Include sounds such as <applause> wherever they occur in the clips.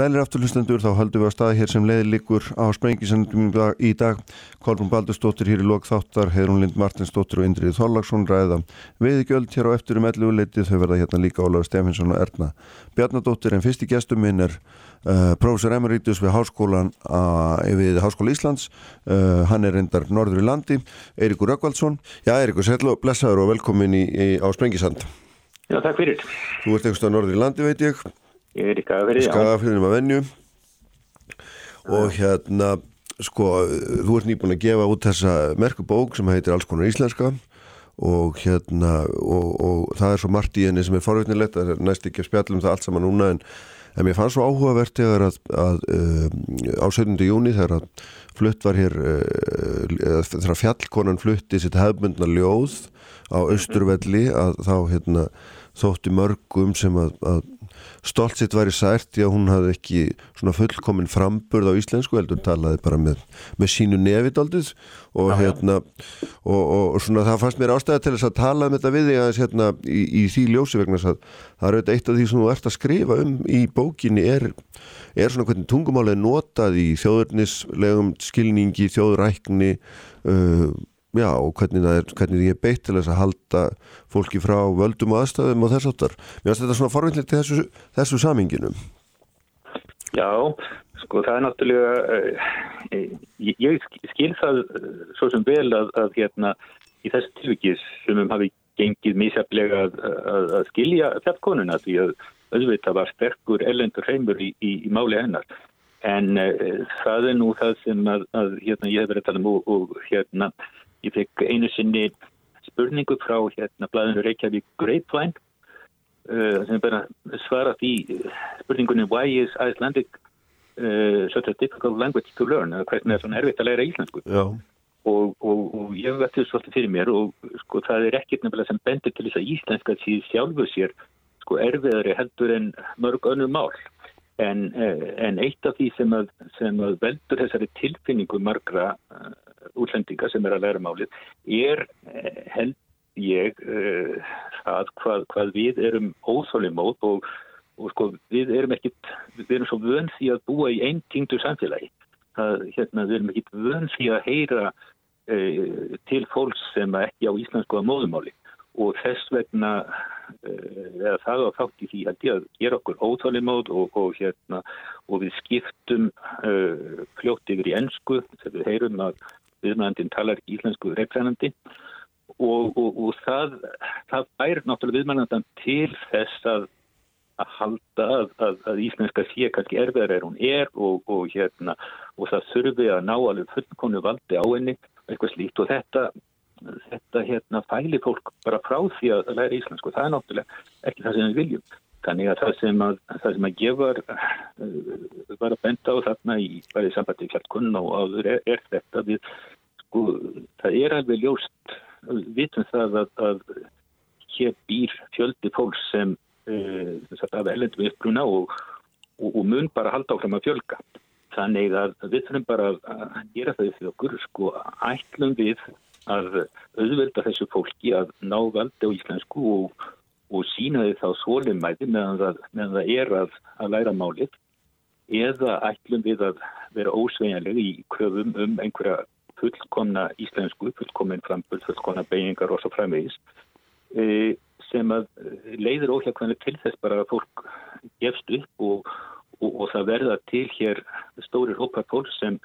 Sælir afturlustendur, þá höldum við að staða hér sem leiði líkur á sprengisendum í dag. Kolbrún Baldurstóttir hér í lok þáttar, Heirun Lind Martinsdóttir og Indrið Þorlagsson ræða viðgjöld hér á eftir um 11 leiti. Þau verða hérna líka Ólaður Stefinsson og Erna Bjarnadóttir en fyrst í gestum minn er uh, professor Emeritus við Háskólan uh, við Háskóla Íslands. Uh, hann er reyndar norður í landi, Eirikur Rökkvaldsson. Já, Eirikur, sætlu og blessaður og velkomin í, í, á Sprengisand. Já, takk fyrir. Þú ert einhverstað norður í landi, veit ég. Ég er í Skagafyrði, já. Skagafyrðinum að venju og hérna sko, þú ert nýbúin að gefa út þessa merkubók sem heitir Alls konar íslenska og hérna og, og það er svo margt í henni sem er forvitnilegt, það er næst ekki að spjallum það allt saman núna en, en mér fannst svo áhugavert þegar að, að um, á 17. júni þegar að flutt var hér uh, þegar fjallkonan flutti sitt hefbundna ljóð á Östurvelli að þá hérna þótti mörgum sem að, að stolt sitt væri sært því að hún hafði ekki svona fullkominn framburð á íslensku heldur talaði bara með, með sínu nefidaldið og já, hérna og, og, svona það fannst mér ástæða til þess að tala um þetta við þig aðeins hérna í, í því ljósi vegna að það er auðvitað eitt af því sem þú ert að skrifa um í bókinni er, er svona hvernig tungumálið notað í þjóðurnislegum skilningi, þjóðurækni uh, Já, og hvernig það er, hvernig því er beitt til þess að halda fólki frá völdum og aðstæðum og þess aftar. Mér finnst þetta svona forvindilegt til þessu, þessu saminginu. Já, sko það er náttúrulega, uh, ég, ég skil það uh, svo sem vel að, að hérna í þessu tilvikið sem um hafi gengið mísjaflega að, að, að skilja fjallkonuna því að auðvitað var sterkur ellendur heimur í, í, í máli hennar. En uh, það er nú það sem að hérna ég hef verið að tala um og, og hérna Ég fekk einu sinni spurningu frá hérna blæðinu Reykjavík Grapevine uh, sem bara svara því spurningunni Why is Icelandic uh, such a difficult language to learn? Hvernig er svona erfitt að læra íslensku? Og, og, og ég veit því svolítið fyrir mér og sko það er ekkert nefnilega sem bendur til þess að íslenska síð sjálfu sér sko erfiðari heldur en mörg önnur mál. En, en eitt af því sem að, sem að veldur þessari tilfinningu margra uh, útlendinga sem er að læra málið er eh, held ég uh, að hvað, hvað við erum óþálimót og, og sko við erum ekkit, við erum svo vönd því að búa í einn tíngdu samfélagi. Það, hérna, við erum ekkit vönd því að heyra uh, til fólks sem ekki á íslensku að móðumáli og þess vegna eða það á þátt í því að gera okkur óþálimót og, og, hérna, og við skiptum uh, fljótt yfir í ennsku þegar við heyrum að viðmæðandinn talar íslensku reglænandi og, og, og það, það bærir náttúrulega viðmæðandan til þess að, að halda að, að, að íslenska sé kannski erfiðar er hún er og, og hérna, það þurfi að ná alveg fullkonu valdi á henni eitthvað slíkt og þetta þetta hérna fæli fólk bara frá því að læra íslensku, það er náttúrulega ekki það sem við viljum. Þannig að það sem að, það sem að ég var, uh, var að benda á þarna í bæði sambandi kjartkunn og áður er, er þetta við, sko, það er alveg ljóst, vitum það að, að hér býr fjöldi fólks sem uh, af ellendum uppbruna og, og, og mun bara halda áfram að fjölga. Þannig að við þurfum bara að gera það fyrir okkur, sko, ætlum við að auðvelda þessu fólki að ná valdi á íslensku og, og sína þið þá svolumæði meðan það, meðan það er að, að læra málið eða ætlum við að vera ósveginlega í köfum um einhverja fullkomna íslensku, fullkomin framböld, fullkomna beigingar og svo framvegis e, sem að leiður óhjákvæmlega til þess bara að fólk gefst upp og, og, og það verða til hér stórir hópar fólk sem,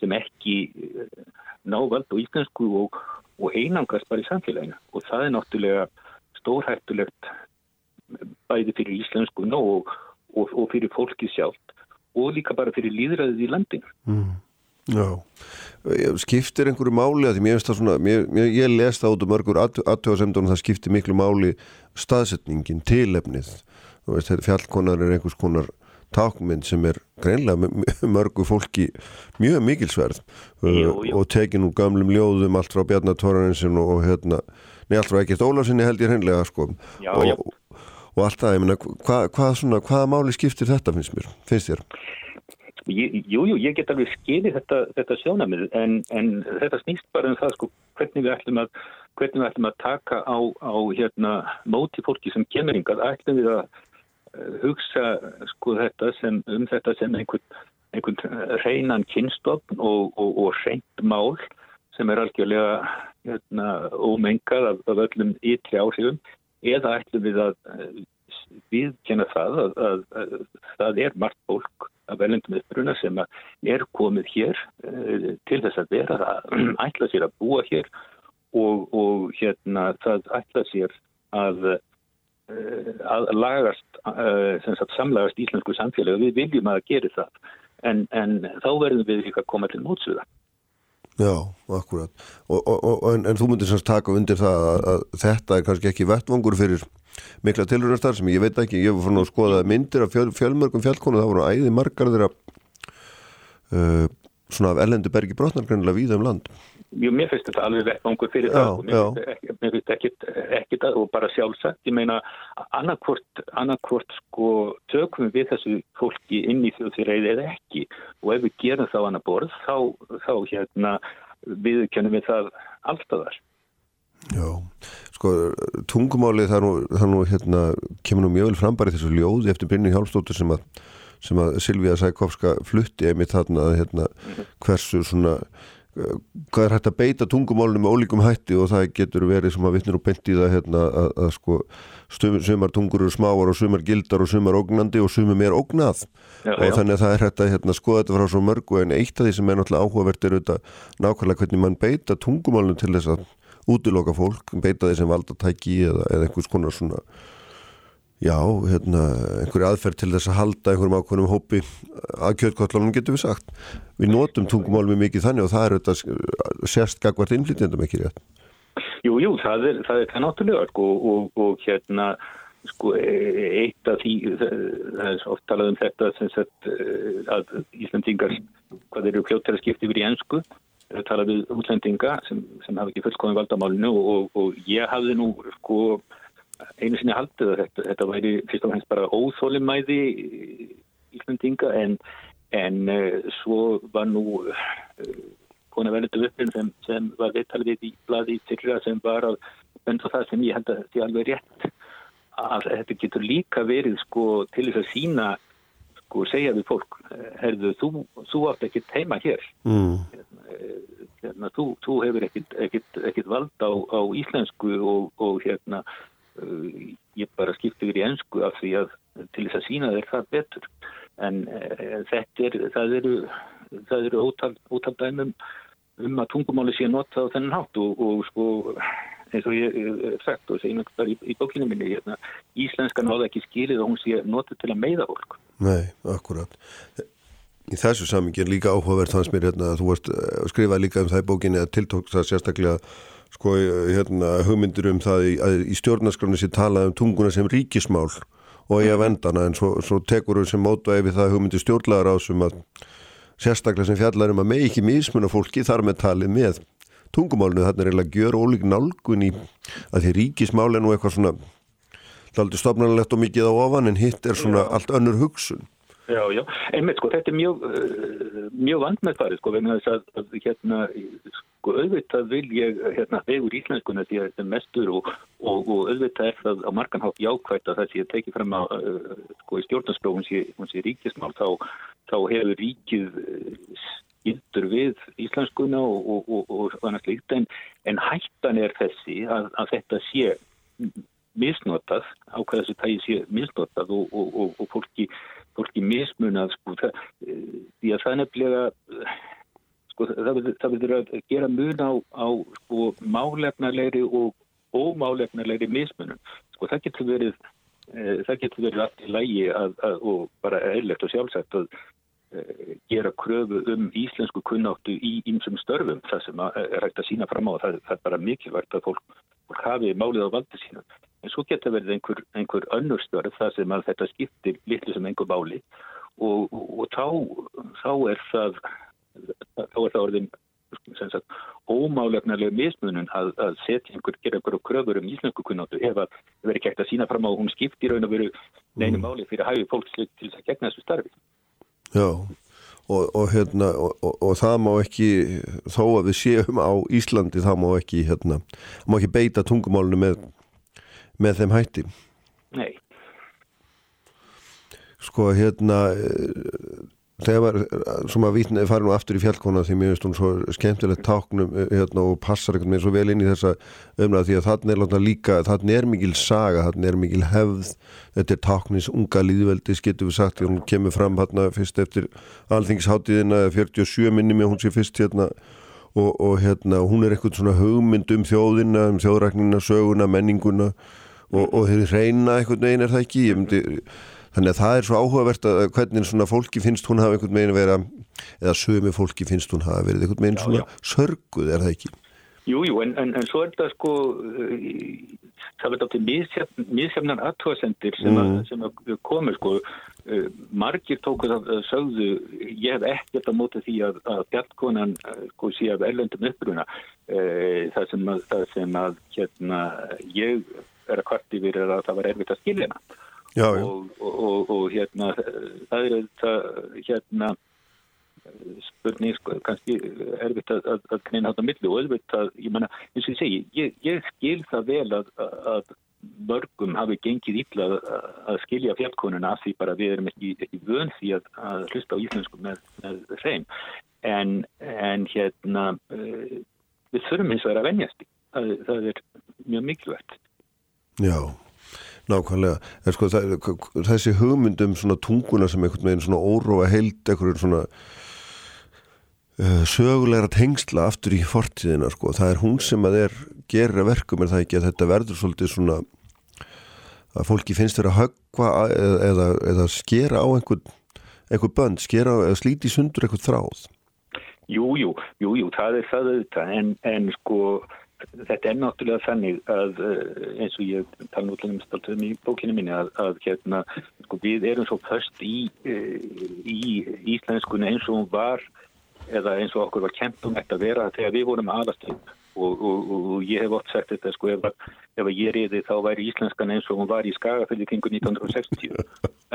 sem ekki ná vald á íslensku og, og einangast bara í samfélaginu. Og það er náttúrulega stórhættulegt bæði fyrir íslensku og, og, og fyrir fólki sjálft og líka bara fyrir líðræðið í landinu. Mm. Já, skiptir einhverju máli að því mér finnst það svona, mér, mér, ég les það út um örgur aðtöðasemdunum það skiptir miklu máli staðsetningin, tilefnið, þú veist, fjallkonar er einhvers konar tákmynd sem er greinlega mörgu fólki mjög mikilsverð jú, jú. og tekin úr gamlum ljóðum allt frá Bjarnatorðarinsin og hérna, nei allt frá ekkert Ólarsinni held ég hreinlega sko já, og, já. og allt það, ég menna hvað hva, svona, hvaða máli skiptir þetta finnst mér, finnst þér? Jújú, jú, ég get alveg skilið þetta, þetta sjónamið en, en þetta snýst bara um það sko hvernig við ætlum að, við ætlum að taka á, á hérna, móti fólki sem kemur yngad, ætlum við að hugsa sko þetta sem um þetta sem einhvern, einhvern reynan kynstofn og, og, og reynd mál sem er algjörlega hérna, ómengað af, af öllum ytri áhrifum eða ætlum við að viðkjanna það að, að, að, að það er margt fólk af velendum uppruna sem er komið hér uh, til þess að vera að <clears throat> ætla sér að búa hér og, og hérna það ætla sér að að lagast sagt, samlagast íslensku samfélag og við viljum að gera það. En, en þá verðum við líka að koma til mótsuða Já, akkurat. Og, og, en, en þú myndir semst taka undir það að þetta er kannski ekki vettvangur fyrir mikla tilröðastar sem ég veit ekki, ég var fann að skoða myndir af fjöl, fjölmörgum fjallkonu, það voru æði margar þeirra uh, svona af ellendu bergi brotnar greinilega víða um land Jú, mér finnst þetta alveg vettvangur fyrir það mér finnst, ekki, mér finnst ekkit, ekkit að og bara sjálfsagt, ég meina annarkvort, annarkvort sko tökum við þessu fólki inn í þjóðfyrir eða ekki og ef við gerum þá annar borð þá, þá hérna við kennum við það alltaf þar. Já, sko tungumálið það nú, það nú hérna kemur nú mjög vel fram bara í þessu ljóði eftir Brynni Hjálpstóttur sem að sem að Silvíða Sækovska flutti einmitt þarna að hérna hversu svona hvað er hægt að beita tungumálunum með ólíkum hætti og það getur verið sem að vittnir og bent í það hérna að, að sko sumar tungur eru smáar og sumar gildar og sumar ógnandi og sumar mér ógnað já, og já. þannig að það er hægt að hérna, skoða þetta frá svo mörgu en eitt af því sem er náttúrulega áhugavert er auðvitað nákvæmlega hvernig mann beita tungumálunum til þess að útiloka fólk, beita því sem valdatæki eða, eða einhvers konar svona já, hérna, einhverju aðferð til þess að halda einhverjum ákveðnum hópi að kjöldkvallunum getur við sagt. Við notum tungumálum mikið þannig og það er þetta sérstgagvart innflytjandum ekki rétt. Jú, jú, það er það, er það náttúrulega og, og, og hérna sko eitt af því það er oft talað um þetta sagt, að Íslandingar hvað eru kljótt til að skipta yfir í ennsku það talað við útlendinga sem, sem hafa ekki fullkomið valdamálinu og, og ég hafði nú sko einu sinni haldið að þetta, þetta væri fyrst og fremst bara óþólimæði íslendinga en, en uh, svo var nú uh, kona verðið uppin sem, sem var viðtalið í bladi fyrra sem var að benda það sem ég held að þetta er alveg rétt að þetta getur líka verið sko til þess að sína sko segja við fólk herðu þú, þú átt ekki teima hér mm. hérna, þú, þú hefur ekkit vald á, á íslensku og, og hérna Eh, ég bara skipti yfir í ennsku af því að til þess að sína þeir það betur. En e, þetta er það eru, það eru ótal, dæmum um að tungumáli sé nota á þennan hátt og, og sko eins og ég hef sagt og segjum ekki bara í, bókinu minni hérna, íslenskan hafa ekki skilið og hún sé nota til að meiða fólk. Nei, akkurat. Í þessu samingi er líka áhugaverð þannig hérna, að þú varst eh, skrifað líka um það í bókinu að tiltók það sérstaklega sko hérna, hugmyndir um það í, í stjórnarskranu sem talaði um tunguna sem ríkismál og ég vendana en svo, svo tekur við sem mótvæði við það hugmyndir stjórnlagar ásum að sérstaklega sem fjallar um að með ekki mismuna fólki þar með talið með tungumálinu þarna er eiginlega gjör ólík nálgun í að því ríkismál er nú eitthvað svona aldrei stofnarlegt og mikið á ofan en hitt er svona já. allt önnur hugsun Já, já, einmitt sko, þetta er mjög, uh, mjög vandmæðfarið sko, vegna þess að, að hérna, sko, auðvitað vil ég, hérna, vegur íslenskuna því að þetta er mestur og, og, og auðvitað er það á marganhátt jákvægt að það sé tekið frem að, uh, sko, í stjórnarsprófum sé, sé ríkismál, þá, þá hefur ríkið skildur við íslenskuna og, og annars líkt, en, en hættan er þessi að, að þetta sé misnotað, ákveð þessi tægi sé misnotað og fólki fólki mismunað sko, það, því að það nefnilega sko, það verður að gera mun á, á sko, málefnarleiri og ómálefnarleiri mismunum sko það getur verið e, það getur verið allt í lægi að, að, og bara eðlert og sjálfsagt að e, gera kröfu um íslensku kunnáttu í einsum störfum það sem er hægt að sína fram á það, það er bara mikilvægt að fólk, fólk hafi málið á valdi sína en svo getur verið einhver, einhver önnur störf þar sem að þetta skiptir litlu sem einhver báli og, og, og þá, þá er það þá er það orðin sagt, ómálegnarlega mismunum að, að setja einhver, gera einhverju kröfur um íslensku kunnáttu ef að verið kægt að sína fram á hún skiptir og veru neinu mm. máli fyrir að hafi fólk til þess að gegna þessu starfi Já Og, og, hérna, og, og það má ekki þó að við séum á Íslandi það má ekki, hérna, má ekki beita tungumálunum með með þeim hætti. Nei. Sko hérna þegar sem að vitna fara nú aftur í fjallkona því mér finnst hún svo skemmtilegt táknum eh, hérna, og passar einhvern veginn svo vel inn í þessa umræða því að þannig er láta líka þannig er mikil saga, þannig er mikil hefð. Þetta er táknins unga líðveldis getur við sagt, hún kemur fram hérna fyrst eftir alþingisháttíðina 47 minni með hún sé fyrst hérna. Og, og hérna hún er eitthvað svona hugmynd um þjóðina, um þjóðræknina söguna, menninguna og, og þeir reyna eitthvað neginn er það ekki, myndi þannig að það er svo áhugavert að hvernig svona fólki finnst hún hafa einhvern veginn að vera eða sömu fólki finnst hún hafa verið einhvern veginn svona já. sörguð, er það ekki? Jújú, jú, en, en, en svo er það sko það verður áttið mísjafnar aðtóðsendir sem, mm. sem að komur sko margir tókuð að sögðu ég hef ekkert á móti því að, að bjartkonan sko sé af erlendum uppruna það sem að, það sem að hérna, ég er að kvarti við er að það var erfitt að skilja hana. Já, já. Og, og, og hérna það er þetta hérna spurning sko, kannski erfitt að, að, að knýna þetta millu og auðvitað, ég menna, eins og ég segi ég, ég skil það vel að, að mörgum hafi gengið illa að skilja fjallkonuna af því bara við erum ekki, ekki vön því að hlusta á íslensku með, með þeim. En, en hérna uh, við þurfum eins og það að venjast það, það er mjög mikilvægt Já Nákvæmlega, en sko þessi hugmyndum svona tunguna sem einhvern veginn svona óróa heild, einhverjum svona uh, sögulegra tengsla aftur í fortíðina sko, það er hún sem að er gera verkum en það ekki að þetta verður svolítið svona að fólki finnst þeirra að höggva eða, eða, eða skera á einhvern, einhvern bönd, skera eða slíti sundur einhvern þráð. Jú, jú, jú, jú, það er það auðvitað. En, en sko þetta er náttúrulega þannig að eh, eins og ég tala um stáltum í bókinu minni að, að hérna, sko, við erum svo först í, eh, í íslenskunni eins og hún var eða eins og okkur var kempt um þetta að vera þegar við vorum aðastönd og, og, og ég hef oft sagt þetta sko ef, ef ég reyði þá væri íslenskan eins og hún var í Skagaföldi kringu 1960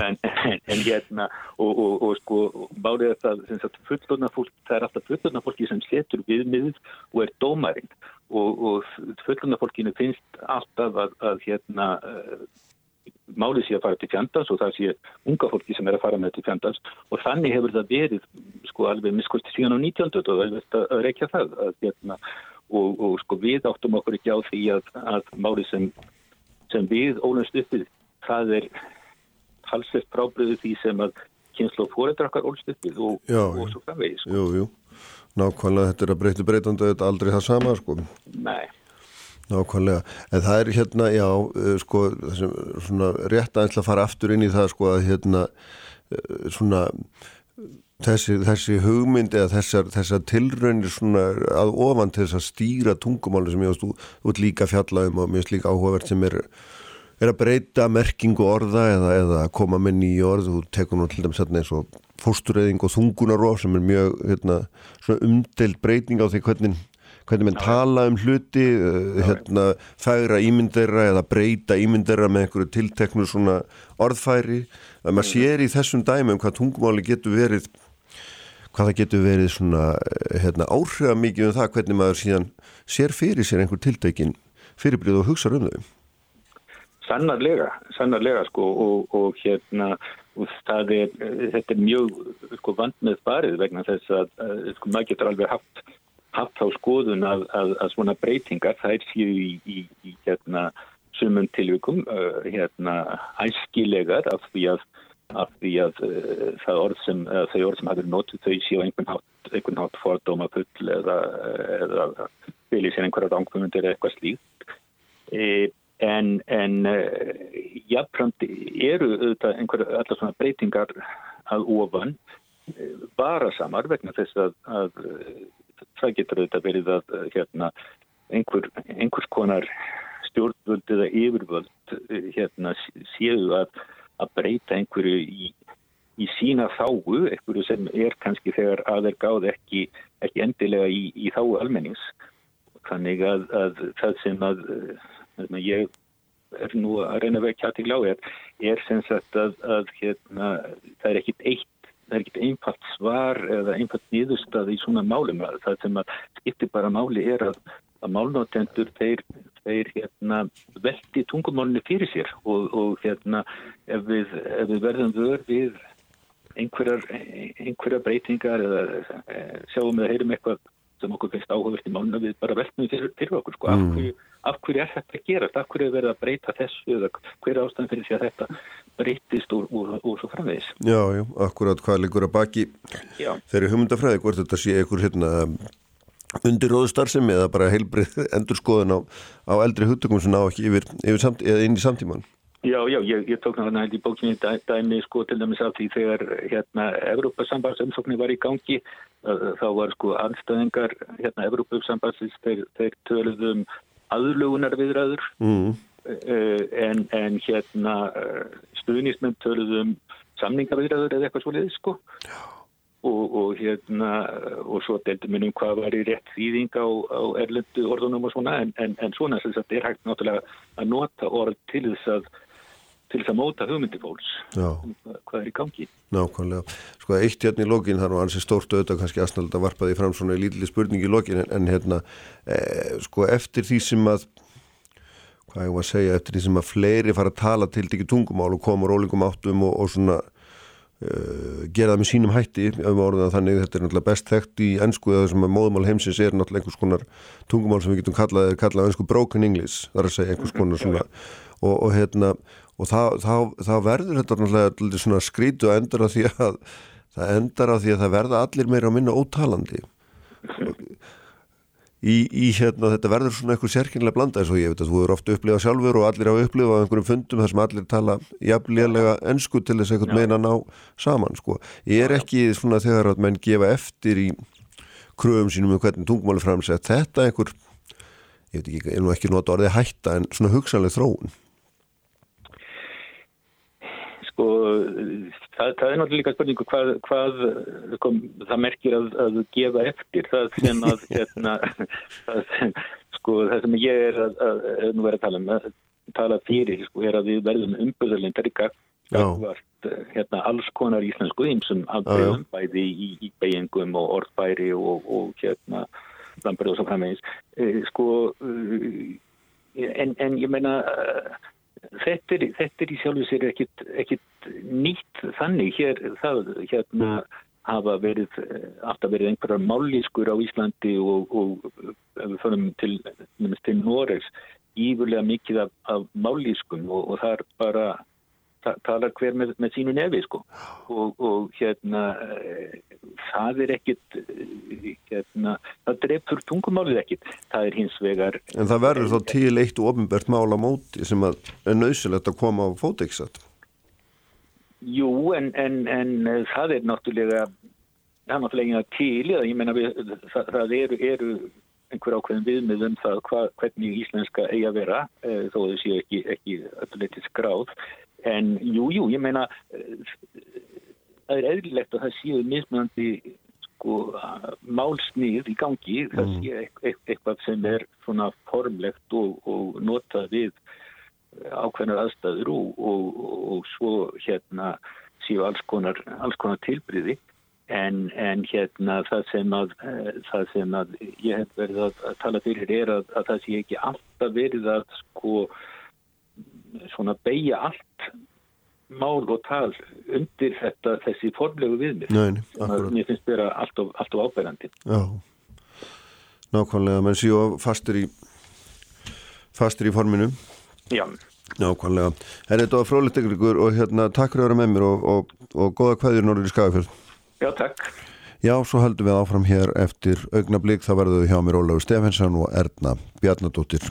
en, en, en hérna og, og sko bárið þetta fullurna fólk, það er alltaf fullurna fólki sem setur viðmiðið og er dómarinn og fullurna fólkinu finnst alltaf að, að hérna málið sé að fara til fjandans og það sé unga fólki sem er að fara með til fjandans og þannig hefur það verið sko alveg miskusti síðan á 19. og það er að reykja það að hérna og, og sko við áttum okkur ekki á því að, að máli sem, sem við ólumst uppið það er halsveit frábriðu því sem að kynslu og fóredrakkar ólumst uppið og, og svo framvegið sko. Jú, jú, nákvæmlega þetta er að breyta breytandi þetta er aldrei það sama sko. Nei. Nákvæmlega, en það er hérna, já, eh, sko, svona rétt að fara aftur inn í það, sko, að hérna, eh, svona þessi, þessi hugmynd eða þessar, þessar tilraunir svona að ofan til þess að stýra tungumáli sem ég ert líka fjallaðum og mér finnst líka áhugavert sem er, er að breyta merkingu orða eða, eða koma með nýju orð. Þú tekur nú til dæmis eins og fóstureyðing og þungunarof sem er mjög hérna, umdelt breyting á því hvernig hvernig mann tala um hluti uh, hérna, færa ímyndera eða breyta ímyndera með einhverju tilteknu svona orðfæri. Að maður mm. sér í þessum dæmi um hvað tungumáli getur verið hvað það getur verið svona eh, hérna, áhrifa mikið um það hvernig maður síðan sér fyrir sér einhver tiltekin fyrirbrið og hugsa um þau? Sannarlega, sannarlega sko og, og hérna og er, þetta er mjög sko vand með farið vegna þess að, að sko maður getur alveg haft haft á skoðun að, að, að svona breytingar er síðu í, í, í hérna sumum tilvikum uh, hérna æskilegar af því að af því að uh, það orð sem, þau orð sem hafður nótið þau séu einhvern hátt, fordóma full eða, eða vilja sér einhverja rángfumundir eða eitthvað slíkt. E, en en uh, jafnframt eru auðvitað einhverja allar svona breytingar að ofan bara uh, samar vegna þess að, að uh, það getur auðvitað verið að hérna, einhver, einhvers konar stjórnvöld eða yfirvöld hérna, séu að að breyta einhverju í, í sína þáu, einhverju sem er kannski þegar aðeir gáð ekki, ekki endilega í, í þáu almennings. Þannig að, að það sem að, að ég er nú að reyna að vekja til á er, er sem sagt að, að hérna, það er ekkit eitt það er ekkit einfalt svar eða einfalt nýðustad í svona málum það sem að skiptir bara máli er að, að málnótendur þeir þeir hérna, veldi tungumálunni fyrir sér og, og hérna, ef, við, ef við verðum vör við einhverjar, einhverjar breytingar eða eh, sjáum við að heyrum eitthvað sem okkur finnst áhugavert í máluna við bara veltum fyrir, fyrir okkur sko. Mm. Af, hverju, af hverju er þetta að gerast? Af hverju er verið að breyta þessu eða hver er ástæðan fyrir því að þetta breytist úr, úr, úr svo framvegis? Já, já, akkurat hvað líkur að baki þeirri humundafræði, hvort þetta sé einhver hérna undir róðustarfsemi eða bara heilbrið <laughs> endur skoðun á, á eldri hugtökum sem ná ekki yfir, yfir samt, inn í samtíman. Já, já, ég, ég tók náttúrulega í bókinni dæ, dæmi sko til dæmis af því þegar hérna Evrópasambandsumsóknir var í gangi þá var sko anstæðingar hérna Evrópasambandsins þeir, þeir töluðum aðlugunar viðræður mm. en, en hérna stuðnismenn töluðum samningaviðræður eða eitthvað svolítið sko og, og hérna og svo deildum við um hvað var í rétt þýðing á, á erlendu orðunum og svona en, en, en svona að þetta er hægt náttúrulega að nota orð til þess að til þess að móta hugmyndi fólks um hvað er í gangi. Nákvæmlega. Sko eitt hérna í lokin, það er nú ansið stórt auðvitað kannski aðsnald að varpa því fram svona í lítili spurningi í lokin en, en hérna e, sko eftir því sem að hvað ég var að segja, eftir því sem að fleiri fara að tala til ekki tungumál og koma rólingum áttum og, og svona gera það með sínum hætti þannig. Þetta er náttúrulega best þekkt í ennsku eða sem að móðumál heimsins er náttúrulega einhvers konar tungumál sem við getum kallað, kallað ennsku broken english, þar að segja einhvers konar svona og, og hérna og þá verður þetta náttúrulega svona skrítu að endur að því að það endar að því að það verða allir meira að minna ótalandi <laughs> í, í hérna þetta verður svona eitthvað sérkynlega blanda eins og ég veit að þú eru ofta upplifað sjálfur og allir á upplifað á einhverjum fundum þar sem allir tala jafnlega ennsku til þess að meina ná saman sko. Ég er ekki svona þegar að menn gefa eftir í kröfum sínum um hvernig tungmáli framsett þetta einhver, ég veit ekki, ég er nú ekki nota orðið hætta en svona hugsanlega þróun Sko, það, það er náttúrulega líka spurningu hvað, hvað kom, það merkir að, að gefa eftir það sem að <laughs> hérna, það, sem, sko, það sem ég er að, að, að nú vera að tala um að tala fyrir sko, er að við verðum í gagvart hérna, alls konar íslensku ímsum afbreyðum bæði í, í beigingum og orðbæri og, og hérna lambarið og svo framvegis. E, sko en, en ég meina þetta er, þetta er í sjálfu sér ekkit, nýtt þannig. Hér, það, hérna hafa verið, aftur verið einhverjar mállískur á Íslandi og, og við förum til, til Noregs, ífurlega mikið af, af mállískum og, og það er bara talar hver með, með sínu nefi sko. Og, og hérna það er ekkit hérna, það drefur tungumálið ekkit. Það er hins vegar En það verður þá til eitt og ofinbært mála móti sem að er nöysilegt að koma á fóteksat. Jú, en, en, en það er náttúrulega það er náttúrulega til ég meina við, það, það eru, eru einhver ákveðin viðmið um það hva, hvernig íslenska eigi að vera eh, þó þau séu ekki, ekki ölluleitið skráð En jú, jú, ég meina það er eðlilegt að það séu mismunandi sko, málsnið í gangi, mm. það séu eitthvað sem er svona formlegt og, og notað við ákveðnar aðstæður og, og, og svo hérna séu alls konar, alls konar tilbyrði en, en hérna það sem að, það sem að ég hef verið að, að tala fyrir er að, að það sé ekki alltaf verið að sko svona beigja allt mál og tal undir þetta þessi formlegu viðmið. Mér finnst vera allt of, allt of ábærandi Já, nákvæmlega menn síðan fastur í fastur í forminu. Já. Nákvæmlega, er þetta frólitt ykkur og hérna takk fyrir að vera með mér og, og, og goða hvaðir Norður í Skagafjörð. Já, takk. Já, svo heldum við áfram hér eftir augnablík, það verðuðu hjá mér Ólafur Stefensson og Erna Bjarnadóttir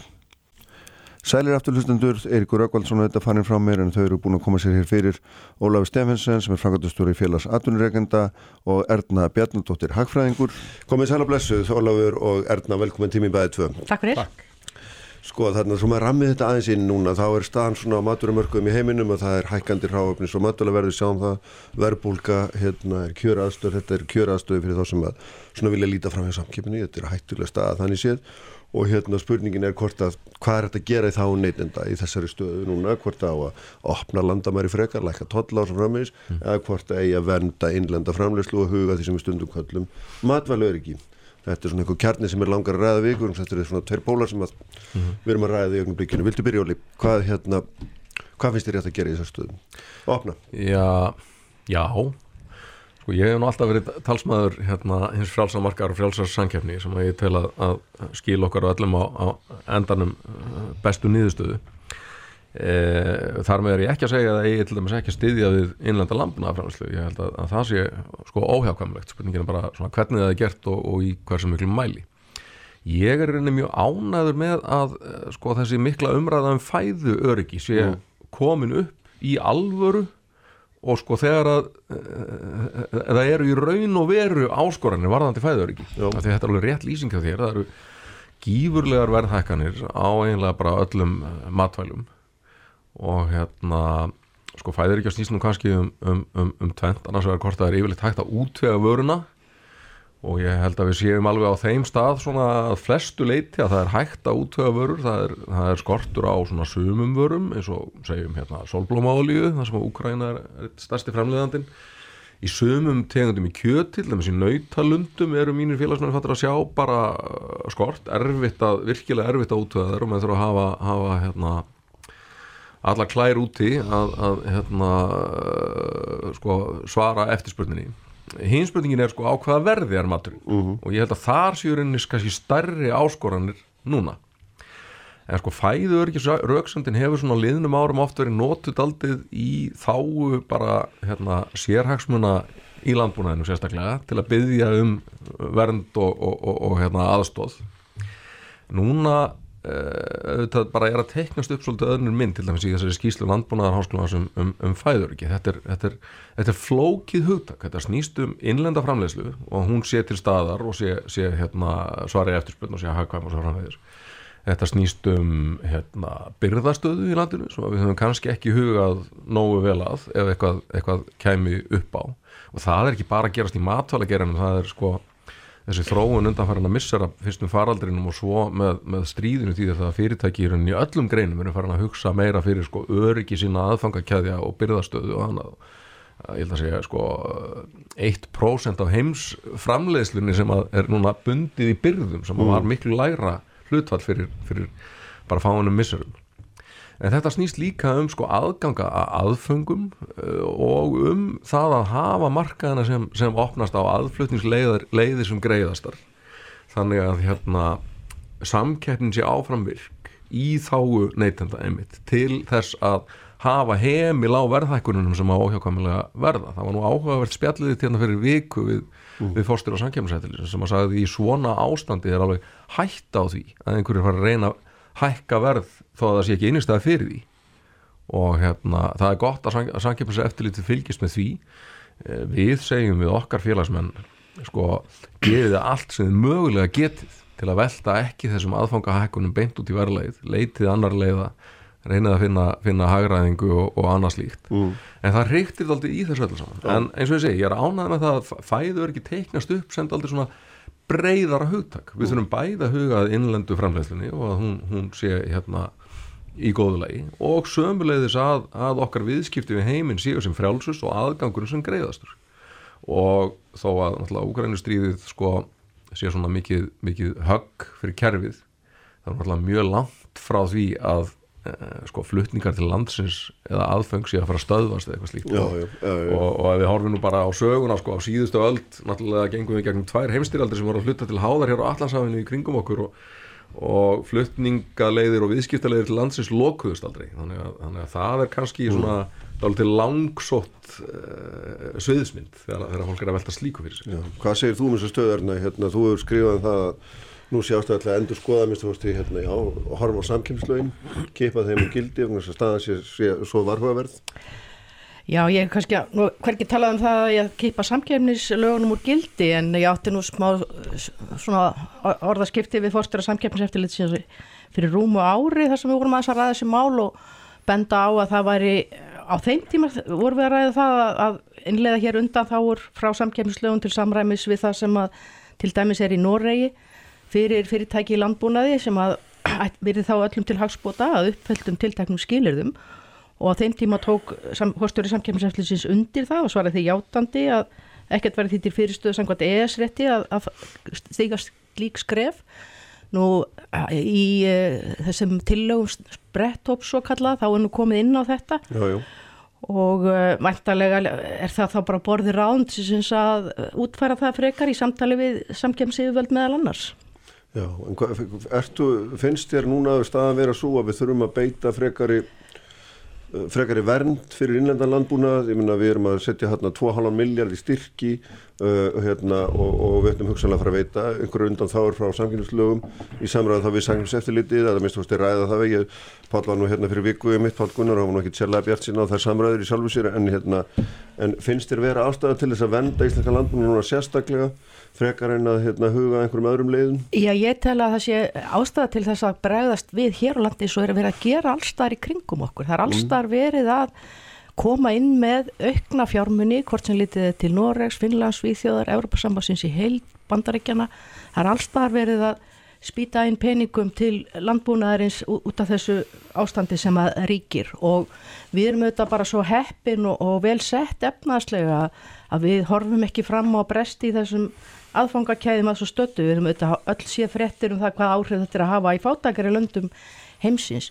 Sælir afturlustendur, Eiríkur Rökkvaldsson og þetta farin frá mér en þau eru búin að koma sér hér fyrir Ólafur Stefensen sem er frangatastúri í félags atvinnureikenda og Erna Bjarnadóttir Hagfræðingur. Komið sæl og blessuð Ólafur og Erna, velkomin tími bæðið tvö. Takk fyrir. Takk. Sko þarna sem að rammið þetta aðeins inn núna þá er staðan svona á maturumörkuðum í heiminum og það er hækkandi ráöfnis og matulaverði sjáum það verbulga, hérna er kjöraðstöð, þetta er kjöraðstöð fyrir þá sem að svona vilja líta fram í samkipinu, þetta er hættulega stað þannig séð og hérna spurningin er hvort að hvað er þetta að gera í þá neytinda í þessari stöðu núna, hvort að á að opna landamæri frekar, læka totla á sem frammeins mm. eða hvort að eigi að venda innlenda framlegslu og huga því sem við stundum kvöllum matvælu er ekki þetta er svona einhver kjarni sem er langar að ræða vikur þetta er svona tveir pólar sem að mm við erum að ræða í ögnum blikinu, viltu byrja Óli? Hvað, hérna, hvað finnst þér rétt að gera í þessar stöðum? Opna. Já, já Sko ég hef nú alltaf verið talsmaður hérna, hins frjálsamarkar og frjálsarsankefni sem að ég tel að, að skil okkar og öllum á, á endanum uh, bestu nýðustöðu e, þar með er ég ekki að segja að ég til dæmis ekki að styðja við innlenda landbúnaðarframlæslu, ég held að, að það sé sko óhjákvæmlegt, spurningin er bara svona, hvernig það er gert og, og í hversu miklu mæli. Ég er reyni mjög ánæður með að eh, sko þessi mikla umræða um fæðu öryggi sé mm. komin upp í alvöru og sko þegar að það eru í raun og veru áskoranir varðandi fæðuröki þetta er alveg rétt lýsing af þér það eru gífurlegar verðhækkanir á einlega bara öllum matvælum. Og hérna sko fæðuröki á snýsnum kannski um, um, um, um tvent annars vegar hvort það er yfirleitt hægt að útvega vöruna og ég held að við séum alveg á þeim stað svona flestu leiti að það er hægt að útvöga vörur, það er, það er skortur á svona sumum vörum eins og segjum hérna solblómaolíu, það sem að Úkræna er stærsti fremleðandin í sumum tegundum í kjötil þannig að þessi nautalundum eru mínir félagsmenn fattur að sjá bara uh, skort erfitt að, virkilega erfitt að útvöga þeir og maður þurfa að hafa, hafa hérna alla klær úti að, að hérna, uh, sko, svara eftirspurninni hins spurningin er sko á hvaða verði er maturinn mhm. -huh. og ég held að þar séu rauninni kannski stærri áskoranir núna en sko fæður ekki rauksöndin hefur svona liðnum árum oft verið nótut aldrei í þáu bara hérna, sérhagsmuna í landbúnaðinu sérstaklega til að byggja um vernd og, og, og, og hérna, aðstóð núna þetta bara er að teiknast upp svolítið öðnur mynd til dæmis í þessari skýslu landbúnaðar háskóla um, um, um fæður ekki þetta er, þetta, er, þetta er flókið hugtak. Þetta snýst um innlenda framleiðslu og hún sé til staðar og sé, sé hérna, svari eftirspiln og sé að hagkvæm og svo framvegis. Þetta snýst um hérna, byrðastöðu í landinu sem við höfum kannski ekki hugað nógu vel að ef eitthvað, eitthvað kæmi upp á. Og það er ekki bara að gerast í matvæla gerðinu það er sko þessi þróun undanfærin að missa fyrstum faraldrinum og svo með, með stríðinu því að fyrirtæki í öllum greinum er farin að hugsa meira fyrir sko öryggi sína aðfangakæðja og byrðastöðu og annað ég held að segja sko 1% af heims framleiðslunni sem er núna bundið í byrðum sem mm. var miklu læra hlutfall fyrir, fyrir bara fáinum missurum en þetta snýst líka um sko aðganga að aðföngum eh, og um það að hafa markaðina sem, sem opnast á aðflutningsleiðir sem greiðastar þannig að hérna samkeppnin sé áframvirk í þáu neytenda einmitt til þess að hafa heimil á verðhækkununum sem á óhjákvæmulega verða. Það var nú áhugavert spjalliði til hérna fyrir viku við, mm. við fórstur og samkjöfnisættilis sem að sagði í svona ástandi er alveg hætt á því að einhverju fara að reyna hækka verð þó að það sé ekki einnigstæði fyrir því. Og hérna það er gott að samkipnins eftirlítið fylgjast með því. Eh, við segjum við okkar félagsmenn sko geðið allt sem þið mögulega getið til að velta ekki þessum aðfangahækkunum beint út í verðleið leitið annar leiða reynið að finna, finna hagraðingu og, og annars líkt mm. en það reyktir aldrei í þessu öllu saman. En eins og ég segi, ég er ánað með það að fæður ekki teiknast upp sem aldrei svona breyðara hugtak. Við þurfum bæða hugað innlendu framleiðslunni og að hún, hún sé hérna í góðulegi og sömulegðis að, að okkar viðskipti við heiminn séu sem frjálsus og aðgangur sem greiðastur. Og þó að náttúrulega úgrænustríðið sko sé svona mikið, mikið högg fyrir kerfið það er náttúrulega mjög langt frá því að sko flutningar til landsins eða aðfengs í að fara að stöðvast eða eitthvað slíkt já, já, já, og, og ef við horfum nú bara á söguna sko á síðustu öll náttúrulega gengum við gegnum tvær heimstýraldir sem voru að flytta til háðar hér á allansafinu í kringum okkur og, og flutningaleiðir og viðskiptaleiðir til landsins lokuðust aldrei þannig að, þannig að það er kannski mm. svona dálítið langsótt uh, sviðismynd þegar, þegar fólk er að velta slíku fyrir sig Hvað segir þú um þessu stöðarna? Hérna, þú hefur skrifað um það Nú sjástu alltaf að endur skoða minnst þú veist hérna, já, horfa á samkjömslögin, kipa þeim um gildi og að staða sé, sé svo varhugaverð. Já, ég kannski hverkið talað um það að ég kipa samkjöfnislögunum úr gildi en ég átti nú smá svona orðaskipti við fórstur að samkjöfniseftillit fyrir rúmu ári þar sem við vorum að ræða þessi mál og benda á að það væri á þeim tíma vorum við að ræða það að innlega hér undan þáur frá samkjöfnislögun til samræmis við það sem að til dæmis er í Noregi fyrir fyrirtæki í landbúnaði sem að <clears throat> verið þá öllum til hagspota að uppfældum tiltaknum skilirðum og á þeim tíma tók hóstjóri samkjöfniseflisins undir það og svaraði því játandi að ekkert verið því til fyrirstöðu samkvæmt ES-rétti að, að stiga slík skref. Nú í uh, þessum tillögum spretthóps svo kallað þá er nú komið inn á þetta. Já, já. og uh, mæntalega er það þá bara borðið ránd sem að útfæra það frekar í samtali við samkjæmsíðuvöld meðal annars Já, en ertu, finnst þér núna staðan vera svo að við þurfum að beita frekari frekari vernd fyrir innlendan landbúnað, ég minna við erum að setja hérna 2,5 miljard í styrki uh, hérna, og, og við ætlum hugsanlega að fara að veita einhverju undan þáur frá samkynningslögum í samræðu þá við samkynningseftirlitið, það er minnst að ræða það vegi, Pál var nú hérna fyrir viku mitt Pál Gunnar, hann var ekki sérlega bjart sína á þær samræður í sjálfu sér en, hérna, en finnst þér vera ástæða til þess að venda íslenska landbúnað núna sérstaklega frekar en að hérna, huga einhverjum öðrum leiðum? Já, ég tel að það sé ástæða til þess að bregðast við hér á landi svo er að vera að gera allstar í kringum okkur. Það er allstar verið að koma inn með aukna fjármunni, hvort sem litið til Noregs, Finnlands, Svíþjóðar, Európa-sambassins í heil bandaríkjana. Það er allstar verið að spýta inn peningum til landbúnaðarins út af þessu ástandi sem að ríkir og við erum auðvitað bara svo heppin og, og vel sett efnaðslega að við horfum ekki fram á bresti í þessum aðfangakæðum að svo stöttu, við erum auðvitað öll sé fréttir um það hvað áhrif þetta er að hafa í fátakari löndum heimsins.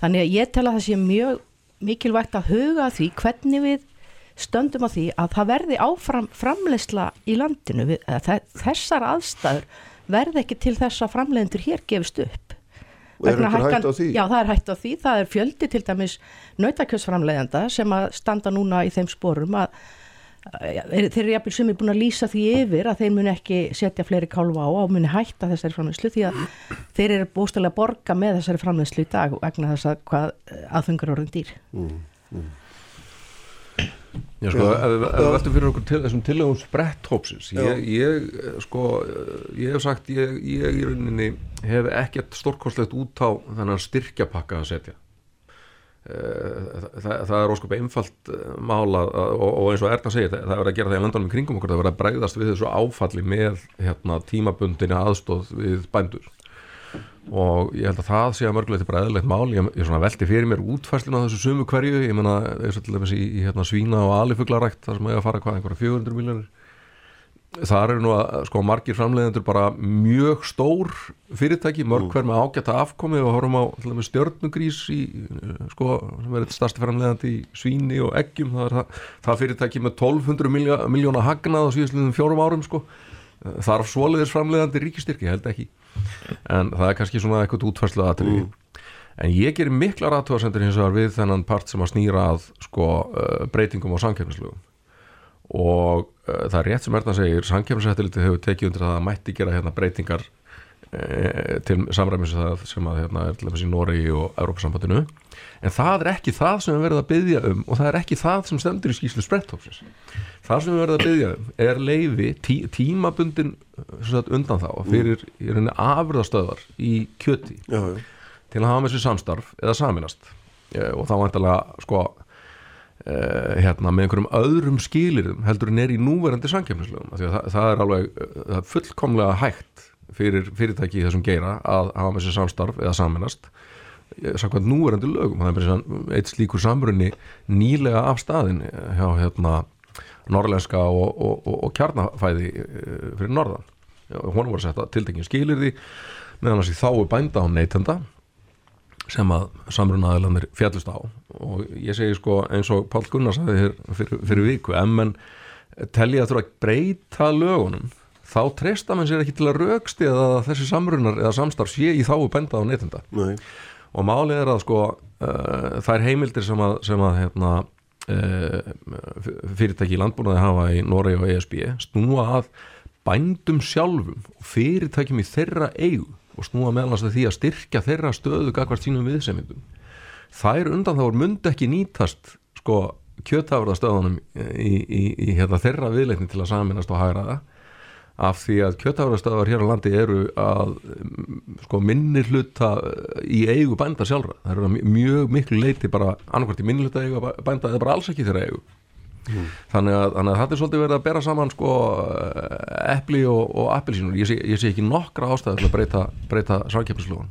Þannig að ég tel að það sé mjög mikilvægt að huga því hvernig við stöndum á því að það verði áfram framleysla í landinu. Við, þessar aðstæður verði ekki til þess að framleiðendur hér gefist upp. Og er þetta hægt á því? Já, það er hægt á því. Það er fjöldi til dæmis nautakjössframleiðenda sem að standa núna í þeim sporum að þeir eru jafnvel sem er búin að lýsa því yfir að þeir muni ekki setja fleiri kálfa á og muni hætta þessari framleyslu því að þeir eru bústæðilega að borga með þessari framleyslu í dag vegna þess að hvað aðfengur orðin dýr. Mm, mm. Já sko, ef við veltum fyrir okkur til þessum tillögum spretthópsins ég, ég, sko, ég hef sagt ég, ég í rauninni hef ekkert stórkostlegt út á þennan styrkjapakka að setja það, það er ósköp einfalt mála og, og eins og Erna segir það, það er að gera það í landunum í kringum okkur það er að bregðast við þessu áfalli með hérna, tímabundinni aðstóð við bændur. Og ég held að það sé að mörgulegt er bara eðlilegt mál, ég, ég velti fyrir mér útfæslina á þessu sumu hverju, ég menna eins og til dæmis í, hérna, svína og alifuglarækt þar sem hefur að fara hvað, einhverja 400 miljónir þar eru nú að sko margir framleiðendur bara mjög stór fyrirtæki, mörg hver með ágæta afkomi og horfum á stjörnugrís í, sko, sem er eitt starsti framleiðandi í svíni og eggjum það það, það fyrirtæki með 1200 miljóna hagnað á síðastluðum fjórum árum sko. Þarf svoliðis framleiðandi ríkistyrki, held ekki. En það er kannski svona eitthvað útfærslu aðtrið mm. en ég gerir mikla ratúarsendur hins vegar við þennan part sem að snýra að sko breytingum á samkjöfnislögum og uh, það er rétt sem Erna segir Sankjæmsættiliti hefur tekið undir það að mætti gera hérna breytingar uh, til samræmis það sem að hérna er til dæmis í Nóri og Európa-sambandinu en það er ekki það sem við verðum að byggja um og það er ekki það sem stendur í skýslu spretthópsins það sem við verðum að byggja um er leiði tí, tímabundin undan þá fyrir í rauninni afröðastöðar í kjöti já, já. til að hafa með sér samstarf eða saminast og þá vantilega sko Uh, hérna, með einhverjum öðrum skilirum heldur en er í núverandi sankjöfnislögum það, það er alveg það er fullkomlega hægt fyrir fyrirtæki þessum geira að hafa með sér samstarf eða saminast samkvæmt núverandi lögum. Það er eitt slíkur samrunni nýlega af staðin hjá hérna, norrlenska og, og, og, og kjarnafæði fyrir norðan. Hún var að setja tiltekin skilir því meðan þess að þá er bænda á neytenda sem að samrunnaðilanir fjallust á. Og ég segi sko eins og Pál Gunnar sagði hér fyrir, fyrir viku ef menn telli að þurfa að breyta lögunum þá treysta mann sér ekki til að rauksti eða þessi samrunnar eða samstarf sé í þáu benda á neytenda. Nei. og málið er að sko uh, þær heimildir sem að, sem að hérna, uh, fyrirtæki í landbúnaði hafa í Noregi og ESB snúa að bændum sjálfum og fyrirtækjum í þeirra eigu og snúa meðalans því að styrkja þeirra stöðu gagvart sínum viðsemyndum þær undan þá er mund ekki nýtast sko kjötafurðastöðunum í, í, í hérna, þeirra viðleikni til að saminast og hægra það af því að kjötafurðastöðar hér á landi eru að sko minni hluta í eigu bænda sjálfra. Það eru mjög miklu leiti bara annarkvært í minni hluta eigu bænda eða bara alls ekki þeirra eigu þannig, að, þannig að þetta er svolítið verið að bera saman sko epli og, og appelsínur. Ég, sé- ég sé ekki nokkra ástæðu til að breyta, breyta samkeppnislögun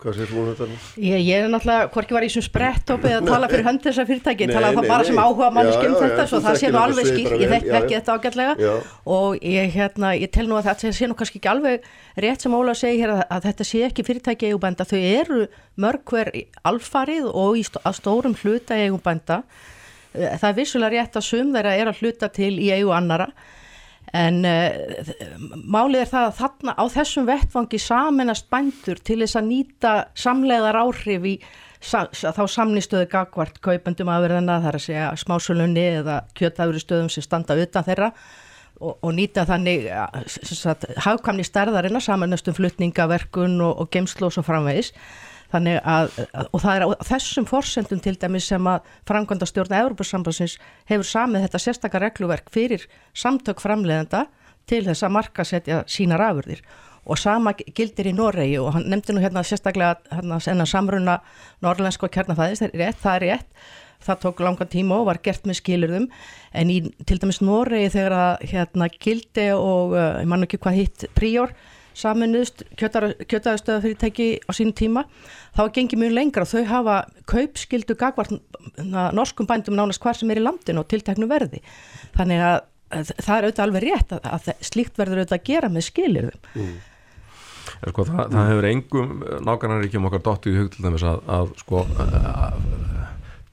Hvað sér þú um þetta? Ég, ég er náttúrulega, hvorki var í þessum sprettópi að <laughs> tala fyrir hönd þessar fyrirtæki, Nei, tala nei, það bara nei. sem áhuga manneski um Já, já, þetta, svo það sé nú alveg bara ég já, ekki þetta ágætlega. Og ég, hérna, ég tel nú að þetta sé nú kannski ekki alveg rétt sem Óla segi hér að, að þetta sé ekki fyrirtæki eigubænda, þau eru mörg hver alfarið og í, að stórum hluta eigubænda. Það er vissulega rétt að sum þeirra er að hluta til í eigu annara En uh, málið er það að þarna á þessum vettfangi saminast bændur til þess að nýta samleiðar áhrif í sa, þá samnistöðu gagvart kaupendum afverðina, það er að segja smásölunni eða kjötafuri stöðum sem standa utan þeirra og, og nýta þannig sagt, hagkvæmni stærðarina saminast um flutningaverkun og, og geimslu og svo framvegis. Þannig að, og það er á þessum forsendum til dæmis sem að framkvæmda stjórn Európa-sambansins hefur samið þetta sérstakar regluverk fyrir samtök framleiðenda til þess að marka setja sínar afurðir. Og sama gildir í Noregi og hann nefndi nú hérna sérstaklega hérna, enna samruna norrlensk og kjarnafæðis, það er rétt, það er rétt. Það tók langan tíma og var gert með skilurðum en í til dæmis Noregi þegar að hérna gildi og uh, ég man ekki hvað hitt príor saminuðst kjötaðustöða fyrirtæki á sínum tíma, þá gengi mjög lengra. Þau hafa kaupskildu gagvart norskum bændum nánast hvar sem er í landinu og tilteknu verði. Þannig að, að það er auðvitað alveg rétt að, að slíkt verður auðvitað að gera með skilirðum En sko, það, það hefur engum nákvæmnaríkjum okkar dottið í hug til dæmis að, að sko að,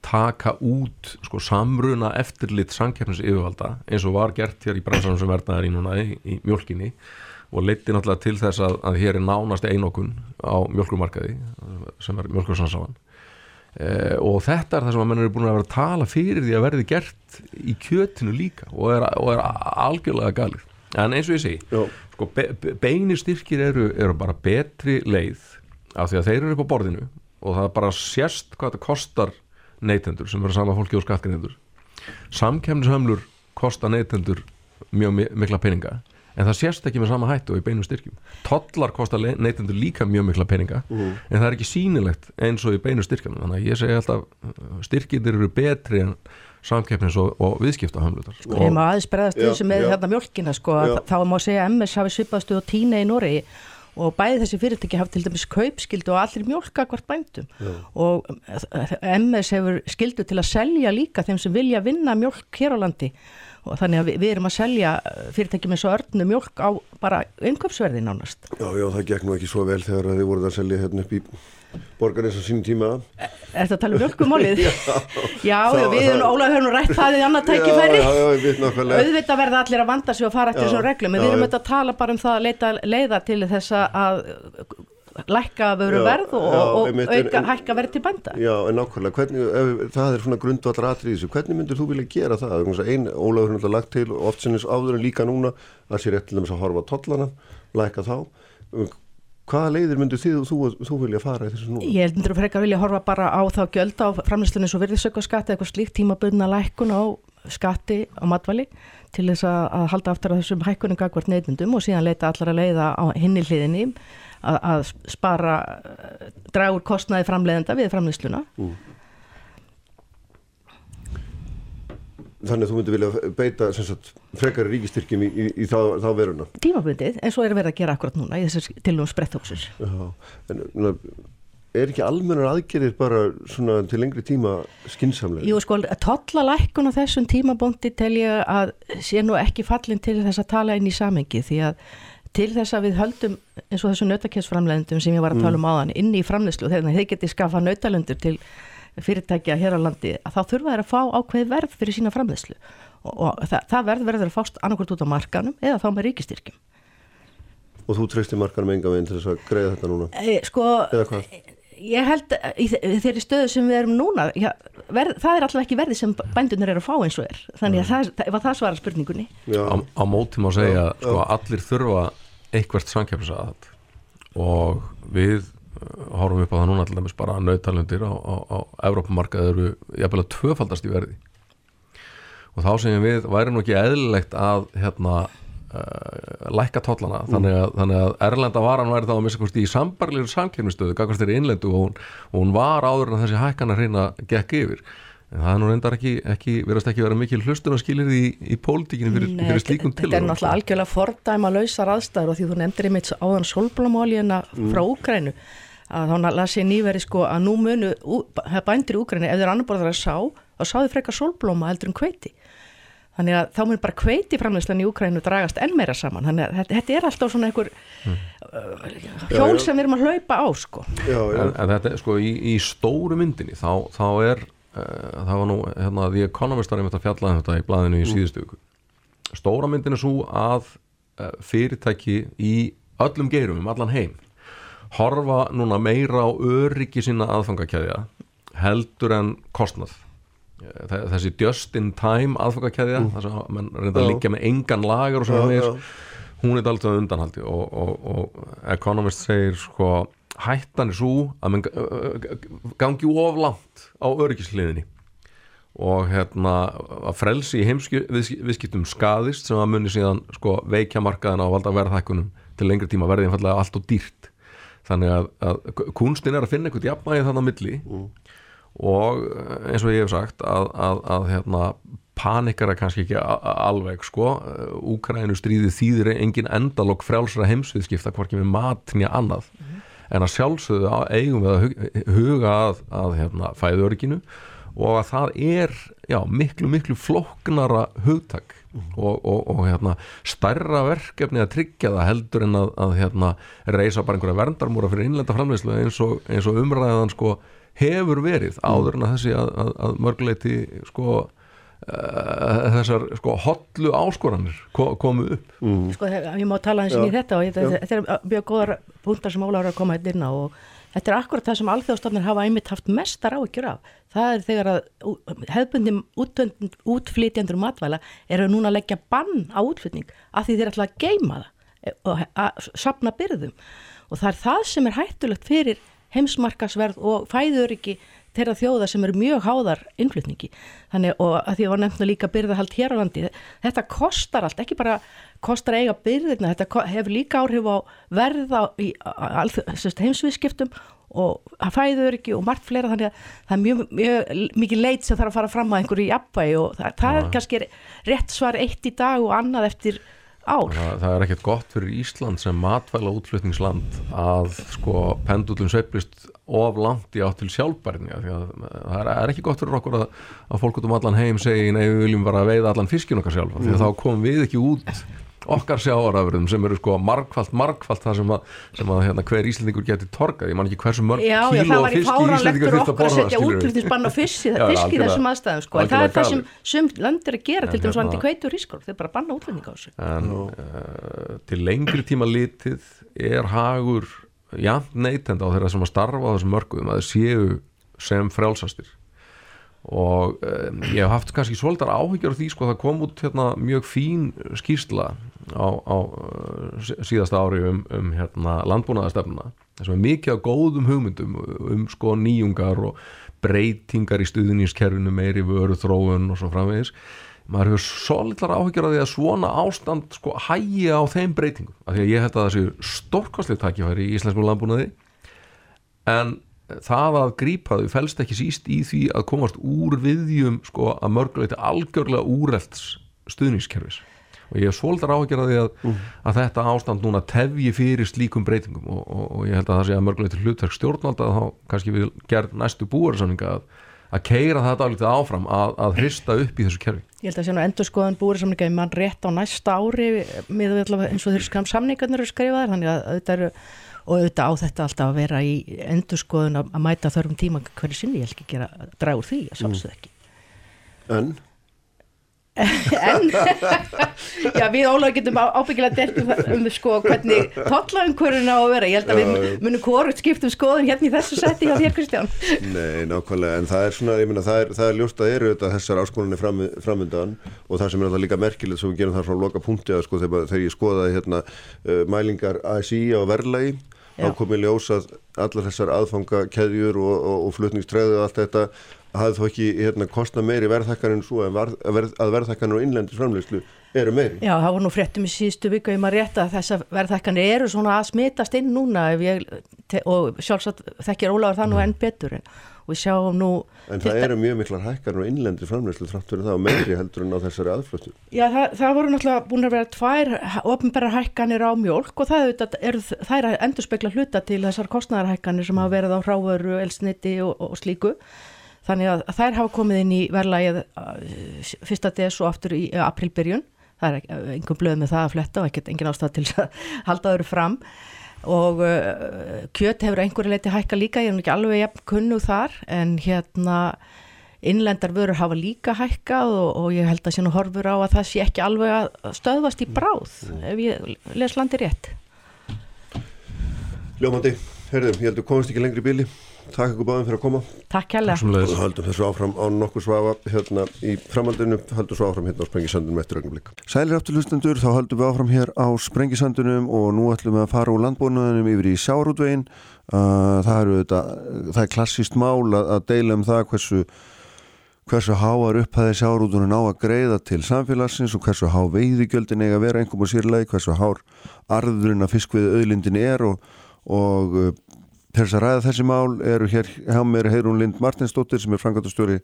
taka út sko samruna eftirlit samkeppnis yfirvalda eins og var gert hér í bransanum sem verðnaðar í núna í, í mjölkinni og leiti náttúrulega til þess að, að hér er nánast einokun á mjölkumarkaði sem er mjölkursansáan eh, og þetta er það sem að menn eru búin að vera að tala fyrir því að verði gert í kjötinu líka og er, og er algjörlega galið. En eins og ég segi sko, be, be, beinir styrkir eru, eru bara betri leið af því að þeir eru upp á borðinu og það bara sérst hvað þetta kostar neytendur sem eru sama fólki og skattgreynendur samkemnishömlur kosta neytendur mjög mi- mikla peninga en það sérst ekki með sama hættu og í beinum styrkjum. Tollar kosta le- neytendur líka mjög mikla peninga en það er ekki sýnilegt eins og í beinu styrkjunum. Þannig að ég segi alltaf uh, styrkindir eru betri en samkeppnis og, og viðskiptahömlutar sko. Ég má aðeins bregðast þessu með já. hérna mjölkina sko, þá má segja að MS hafi svipaðstu og tína í Noregi og bæði þessi fyrirtæki hafi til dæmis kaupskildu og allir mjölka hvort bændum. Já. og eh, MS hefur skildu til að selja líka þeim sem vilja vinna mjölk hér á landi og þannig að við, við erum að selja eh, fyrirtæki með svo örnu mjölk á bara innköpsverði nánast. Já, já, það gekk nú ekki svo vel þegar þið voruð að selja hérna upp í borgarins á sínum tíma Er þetta að tala um mjölkumálið? <laughs> já, já, Það- við það- erum Ólaug höfum rætt það í annað tækifæri. Já, já, já, ég veit nákvæmlega auðvitað verða allir að vanda sig og fara eftir Já, þessum reglum, en já, við erum já. auðvitað að tala bara um það að leita leiða til þess að lækka vöru Já, verð og, já, og einmitt, en- auka, en- hækka verð til bænda. Já, en nákvæmlega, hvernig, ef, það er svona grundvallar atrið í þessu, hvernig myndir þú vilja gera það? Vegna þess að Ein Ólafur er náttúrulega lagt til og oft sinnins áður en líka núna að sé rétt til þess að horfa á tollana, læka þá hvaða leiðir myndir þið og þú, þú vilja fara í þessu núna? Ég heldur frekar vilja horfa bara á þá gjöld á framlýstunni svo virðisöku skatti eitthvað slíkt tímabunna lækkun á skatti á matvali til þess að, að halda aftur að þessum hækkunum gagvart neytundum og síðan leita allar að leiða á hinni hliðinni að, að spara eh, draga úr kostnaði framleiðenda við framlýsluna. Þannig að þú myndir vilja beita sagt, frekari ríkistyrkjum í, í, í þá, þá veruna. Tímabundið eins og er verið að gera akkurat núna í þessar tilum spretthóksins. Já, en na, er ekki almennar aðgerir bara svona til lengri tíma skinsamlega? Jú, sko, tollalækkun á þessum tímabóndi tel ég að sé nú ekki fallin til þess að tala inn í samengi því að til þess að við höldum eins og þessu nautakessframleðendum sem ég var að tala um áðan inn í framleðslu þegar þeir geti skaffa nautalundur til fyrirtækja hér á landi að þá þurfa þeir að fá ákveð verð fyrir sína framleðslu og, og það, það verð verður að fást annarkvort út á markanum eða þá með ríkistyrkjum. Og þú treystir markanum enga veginn til þess að greiða þetta núna? E, sko, Eða hvað? Ég held að í þe- í þeirri stöðu sem við erum núna já, verð, það er alltaf ekki verði sem bændunir eru að fá eins og er. Þannig að það, það, ef að það svara spurningunni. Á, á móti má segja Já, sko, að allir þurfa eitthvert samkeppnisaðat og við uh, horfum upp á það núna til dæmis bara að nautalundir á, á, á Evrópumarkað eru jafnvel að tvöfaldast í verði. Og þá segjum við væri nú ekki eðlilegt að hérna uh, lækka tollana þannig, að, þannig að erlenda varan væri þá að missa kosti í sambarlegur samkeppnistöðu gagvart þeirri innlendu og hún, og hún var áður en þessi hækkana hreina gekk yfir. En það er nú reyndar ekki, ekki verðast ekki vera mikil hlustunarskilir í, í pólitíkinu fyrir, Nei, fyrir slíkum þetta er náttúrulega algjörlega fordæma lausar aðstæður og því þú nefndir einmitt áðan solblómálíuna frá Úkrænu að þá las ég nýveri sko að nú munu bændir í Úkrænu ef þeir annar borðar að sá þá sá þið frekar solblóma heldur en kveiti þannig að þá mun bara kveiti framleyslan í Úkrænu dragast enn meira saman. Þannig að þetta, þetta er alltaf svona einhver uh, hjól já. sem við erum að hlaupa á sko. Já, já, en, en þetta, er, sko, í, í stóru myndinni þá, þá er uh, það var nú, hérna, The Economist var einmitt að fjalla um þetta í blaðinu í síðustu viku. Stóra myndin er svo að uh, fyrirtæki í öllum geirum, um allan heim horfa núna meira á öryggi sína aðfangakæðja heldur en kostnað þessi just in time aðfangakæðja þess að mann reynda að liggja með engan lagar og svona já. hún er alltaf undanhaldi og, og, og Economist segir sko hættan er svo að mann gangi of langt á öryggisliðinni og hérna að frelsi í heimsviðskiptum skadist sem að muni síðan sko veikja markaðina og valda verðhækkunum til lengri tíma verði einfallega allt og dýrt. Þannig að, að kunstin er að finna einhvern jafnvægi þannig á milli og eh, eins og ég hef sagt að, að, að hérna, panikara kannski ekki alveg sko. Úkrænu stríði þýðir engin endalokk frjálsra heimsviðskipta hvorki með mat nýja annað. En að sjálfsögðu á- eigum við að hug- huga að, að hérna, fæðuörginu og að það er já, miklu miklu flóknara hugtak og, og, og hérna, stærra verkefni að tryggja það heldur en að, að hérna, reysa bara einhverja verndarmúra fyrir innlenda framleyslu eins og, og umræðan sko, hefur verið áður en að þessi að, að, að mörguleiti sko, uh, þessar sko, hotlu áskoranir ko, komu upp. Sko, þe- ég má tala eins inn í Já, þetta og ég, já. þetta er mjög góðar punktar sem er að koma hérna inn á og þetta er akkurat það sem alþjóðstofnir hafa einmitt haft mestar áhyggjur af. Það er þegar að ú- hefðbundin útvönd- útflytjendur matvæla eru núna að leggja bann á útflytning af því þeir ætla að geima það e- og sapna byrðum. Og það er það sem er hættulegt fyrir heimsmarkasverð og fæðuriki þeirra þjóða sem eru mjög háðar innflutningi. Þannig og að því að var nefnt nú líka byrðahald hér á landi, þetta kostar allt, ekki bara kostar eiga byrðina, þetta hefur líka áhrif á verða í heimsviðskiptum og að fæður ekki og margt fleira þannig að það er mjög, mjög mikið leit sem þarf að fara fram að einhverju jafnvægi og það, það er kannski rétt svar eitt í dag og annað eftir ár. það, það er ekkert gott fyrir Ísland sem matvæla útflutningsland að sko pendullum sveiflist of langt í átt til sjálfbærni af því að það er, ekki gott fyrir okkur að, að fólk út um allan heim segi nei við viljum bara veiða allan fiskin okkar sjálf af því að þá komum við ekki út okkar sjáarafurðum sem eru sko margfalt margfalt það sem að, sem að hérna, hver Íslandingur geti torkað, ég man ekki hversu mörg Já, já, kíló það var í fiski fáránlegt Íslendingur fyrir þurfti að okkur að borða setja skilurðu. útflutningsbann á fiski, Já, fiski í algjörlega- þessum aðstæðum sko. en það er það sem lönd er að gera, til dæmis vandi kveitur rískor, þeir bara banna útflutning á þessu. en uh, til lengri tíma litið er hagur jafn neytenda á þeirra sem að starfa á þessum mörgum að þeir séu sem frjálsastir og um, ég hef haft kannski svolítið áhyggjur því sko það kom út hérna mjög fín skýrsla á, á sí- síðasta ári um, um hérna landbúnaðastefnuna þessum er mikið af góðum hugmyndum um sko nýjungar og breytingar í stuðningskerfinu meiri vöru þróun og svo framvegis. Maður hefur svolítlar áhyggjur af því að svona ástand sko hægi á þeim breytingum af því að ég held að það séu stórkostlið tækifæri í íslenskum landbúnaði. En það að grípa þau felst ekki síst í því að komast úr viðjum sko að mörguleiti algjörlega úrelts stuðningskerfis. Og ég er svolítið áhyggjur að því að, að þetta ástand núna tefji fyrir slíkum breytingum. Og, og, og ég held að það sé að mörguleiti hlutverk stjórnvalda að þá kannski við gerð næstu búarsamninga að, að keira þetta álítið áfram að, að hrista upp í þessu kerfi. Ég held að sé nú endur skoðan búri samninga í mann rétt á næsta ári með eins og þeir skam samningarnir eru skrifaðir þannig að auðvitað eru og auðvitað á þetta alltaf að vera í endur skoðun að, að mæta þörfum tíma hverju sinni, ég held ekki gera dragur því, að sjálfsög ekki. en <laughs> En, já við Ólaug getum ábyggilega delt um, um sko hvernig tollaumhverjun á að vera, ég held að Já, við munum hvorugt skiptum skoðun hérna í þessu setti hjá þér Kristján. Nei, nákvæmlega, en það er svona, ég meina, það er, það er ljóst að eru þetta þessar áskonunni fram, framundan. Og það sem er alltaf líka merkilegt sem við gerum það frá loka punkti að sko þegar, þegar ég skoðaði hérna uh, mælingar ASI á verðlagi. Þá kom ég ljós að allar þessar aðfangakeðjur og, og, og flutningstræðu og allt þetta hafði þó ekki hérna, kosta meiri verðhækkan en svo að, verð, að verðhækkan og innlendis framleyslu eru meiri. Já, það voru nú fréttum í síðustu viku um að rétta að þessar verðhækkanir eru svona að smitast inn núna ég, og sjálfsagt þekkir Óláður það nú enn betur en við sjáum nú En það eru mjög miklar hækkanir og innlendir framleyslu þrátt fyrir það og meiri heldur en á þessari aðflöttu Já, það, það voru náttúrulega búin að vera tvær ofnbæra hækkanir á mjölk og það er, það er að endur spekla hluta til þessar kostnæðarhækkanir sem hafa verið á hráveru, elsniti og, og slíku. Þannig að þær hafa komið inn í verðlægið fyrsta des og aftur í aprilbyrjun það er einhver blöð með það að fletta og ekkert engin ástæð til að halda þau fram og uh, kjöt hefur einhverju leiti hækka líka, ég er ekki alveg jafn kunnu þar en hérna innlendar vörur hafa líka hækkað og, og ég held að sérna horfur á að það sé ekki alveg að stöðvast í bráð ef ég les landi rétt. Ljómandi, herðum, ég held að komast ekki lengri bíli Takk ykkur báðum fyrir að koma. Takk hella og höldum þessu áfram á nokkur svafa hérna í framhaldinu. Höldum svo áfram hérna á Sprengisandunum eftir ögnublik Sælir aftur hlustendur, þá höldum við áfram hér á Sprengisandunum og nú ætlum við að fara úr landbúnaðinum yfir í sjárútvegin uh, það, eru, þetta, það er klassíst mál að, að deila um það hversu hversu háar upphæði sjárútunum á að greiða til samfélagsins og hversu há veiðigjöldin eiga að vera einhverjum og sérlega hversu hár arðurinn að er og, og Til þess að ræða þessi mál eru hér hjá mér Heirún Lind Martinsdóttir sem er frangatastjóri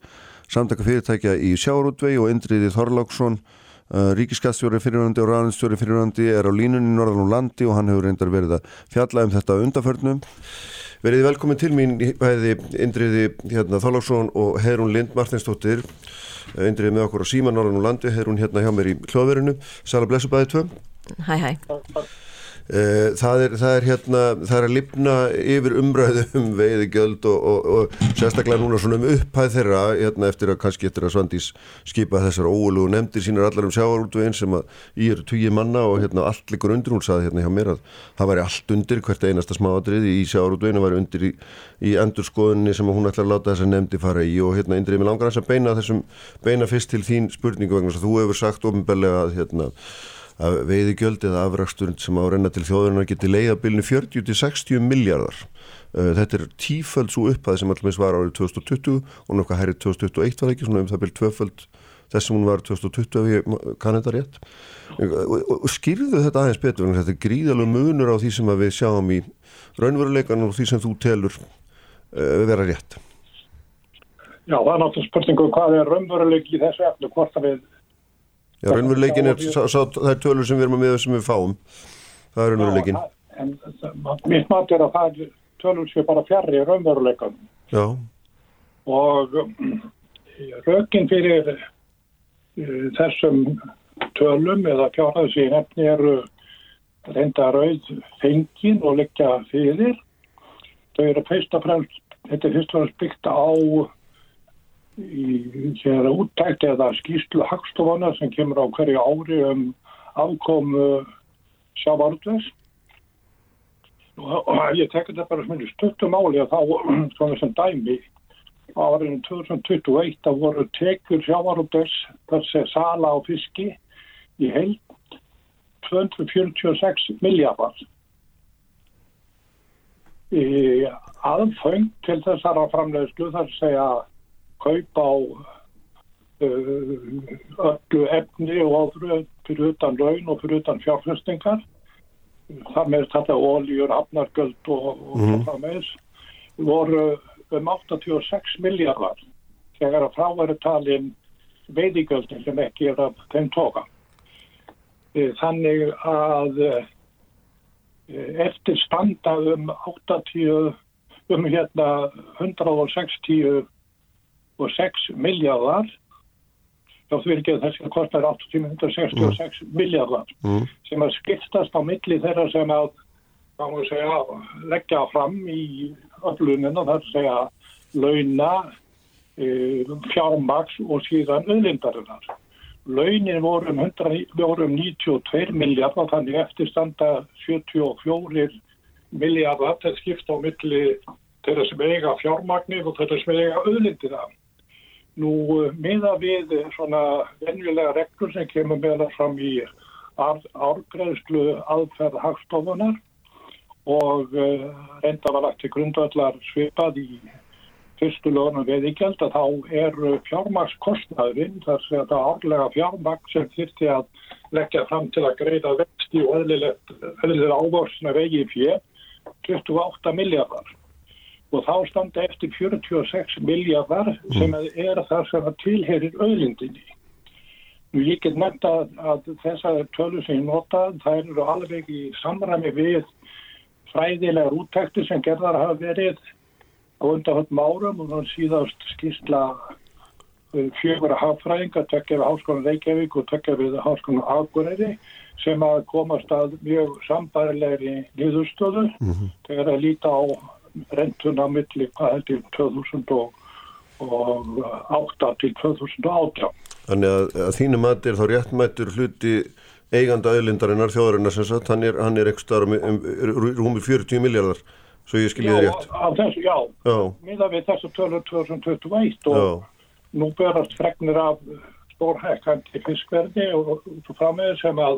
samtaka fyrirtækja í Sjárútvei og Indriði Þorláksson uh, ríkiskastjóri fyrirhandi og ræðinstjóri fyrirhandi er á línunni Norðalún landi og hann hefur reyndar verið að fjalla um þetta undaförnum. Verið velkomin til mín bæði Indriði hérna, Þorláksson og Heirún Lind Martinsdóttir uh, Indriði með okkur á síma Norðalún landi, Heirún hérna hjá mér í hljóðverinu. Sæla blessu bæði tvö. Hæ hæ. Eh, það er, það er hérna það er að lifna yfir umræðum um veiði göld og, og, og sérstaklega núna svona um upphæð þeirra hérna eftir að kannski eftir að Svandís skipa þessar óulu og nefndir sínar allar um sjáarútveginn sem að í eru tugi manna og hérna allt líkur undir. Hún saði hérna hjá mér að það væri allt undir hvert einasta smáadrið í sjáarútveginn væri undir í, í endurskoðunni sem hún ætlar að láta þess að nefndi fara í. Og hérna indrið með langar þess að beina þessum beina fyrst til þín spurningu vegna að veiðigjöld eða afraksturinn sem á reyna til þjóðurinnar geti leiðabilinu 40-60 miljardar. Uh, þetta er tíföld svo upphæð sem allmis var árið 2020 og nokkað hærið 2021 var ekki, svona um það byrjum tvöföld þess sem hún var 2020 ef ég kann þetta rétt. Og skýrðu þetta aðeins betur, þetta er gríðalög munur á því sem við sjáum í raunveruleikan og því sem þú telur uh, vera rétt. Já, það er náttúrulega spurningu hvað er raunveruleik í þessu efnu, hvort að við Já, raunveruleikin er er tölur sem við erum að miða sem við fáum. Það er raunveruleikin en mitt mat er að það er tölur sem bara fjarrri raunveruleikan Já. Og um, rökin fyrir uh, þessum tölum eða fjárhæðsí nefni eru reynda rauð fengin og leggja fyrir. Þau eru fyrst og fremst þetta er fyrst og fremst byggt á í hér úttækt eða skýslu hagstofana sem kemur á hverju ári um afkomu sjávarútvins og <clears throat> ég tekja þetta bara sem stuttum áli að þá <clears throat> svona sem dæmi á árinu 2021 að voru tekjur sjávarútvins þar sem sala á fiski í heil 246 miljardar aðfeng til þessara framleiðslu þar segja kaup á uh, öllu efni og fyrir utan laun og fyrir utan fjárfestingar. Það með þetta oljur, hafnargöld og, og mm það með voru um 86 miljardar þegar að fráveru talin veidigöldin sem ekki er að þeim toga. Þannig að eftir standa um 80 um hérna 160 og 6 miljardar þá fyrir ekki að þessi kostar 866 mm. miljardar mm. sem að skiptast á milli þeirra sem að segja, leggja fram í öllunina þar segja launa e, fjármaks og síðan öðlindarinnar launin voru um, 100, voru um 92 miljardar þannig eftirstanda 74 miljardar til skipta á milli þeirra sem eiga fjármagnir og þeirra sem eiga öðlindina Nú miða við svona venjulega reglur sem kemur meðan fram í árgreðslu aðferð hagstofunar og uh, reynda var lagt til grundvallar svipað í fyrstu lögum við í gæld að þá er fjármagnskostnaðurinn þar sem þetta árlega fjármagn sem þyrti að leggja fram til að greiða vexti og eðlilega ávarsna vegi fyrir 28 miljardar og þá standa eftir 46 miljardar sem er það sem tilherir öðlindinni. Nú ég get nefnt að, að þessar tölur sem ég nota, það eru alveg í samræmi við fræðilegar úttektur sem gerðar hafa verið á undanhaldum árum og þannig síðast skýrsla fjögur að haffræðinga, tökja við Háskólan Reykjavík og tökja við Háskólan Akureyri sem að komast að mjög sambærilegri niðurstöðu mm -hmm. þegar að líta á rentuna millir hvað heldur 2008 til 2018. Þannig að, að þínu mati er þá réttmættur hluti eiganda auðlindarinnar þjóðarinnar sem sagt, hann er, er ekki starf um, um rúmi 40 miljardar, svo ég skiljiði rétt. Þessu, já, já. miða við þessu tölur 2021 og já. nú berast fregnir af stórhækkandi fiskverði og, og frammeður sem að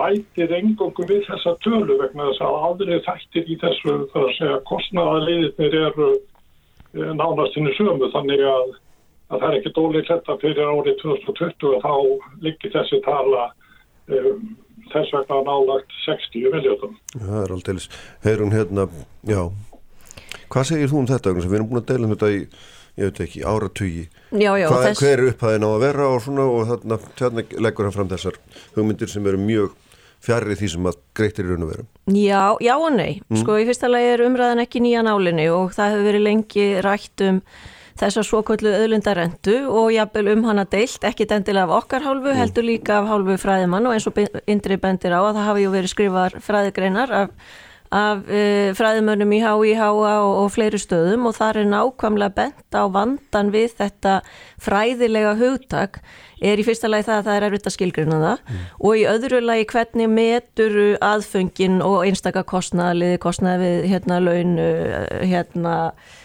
bætir engungum við þessa tölu vegna þess að aðrið þættir í þessu þar að segja kostnaðarleiðir eru eh, nánastinu sömu þannig að, að það er ekki dólið þetta fyrir árið 2020 og þá liggur þessi tala um, þess vegna nálagt 60 miljóðum. Það er alltaf, heyrun hérna, já, hvað segir þú um þetta? Við erum búin að deila um þetta í, ég veit ekki, áratugi. Já, já, hvað, þess... Hver er upphæðin á að vera og svona og þarna, þarna leggur hann fram þessar hugmyndir sem eru mjög fjarrri því sem að greitir í raun og veru? Já, já og nei. Mm. Sko í fyrsta lagi er umræðan ekki nýja nálinni og það hefur verið lengi rætt um þessar svokvöldu öðlundarendu og jafnvel um hana deilt, ekki endilega af okkar hálfu, mm. heldur líka af hálfu fræðimann og eins og Indri bendir á að það hafi ju verið skrifar fræðigreinar af af uh, fræðimönnum í HIH og, og fleiri stöðum og það er nákvæmlega bent á vandan við þetta fræðilega hugtak er í fyrsta lagi það að það er erfitt að skilgruna það mm. og í öðru lagi hvernig metur aðföngin og einstakar kostnaðalið, kostnaði við hérna laun, hérna uh,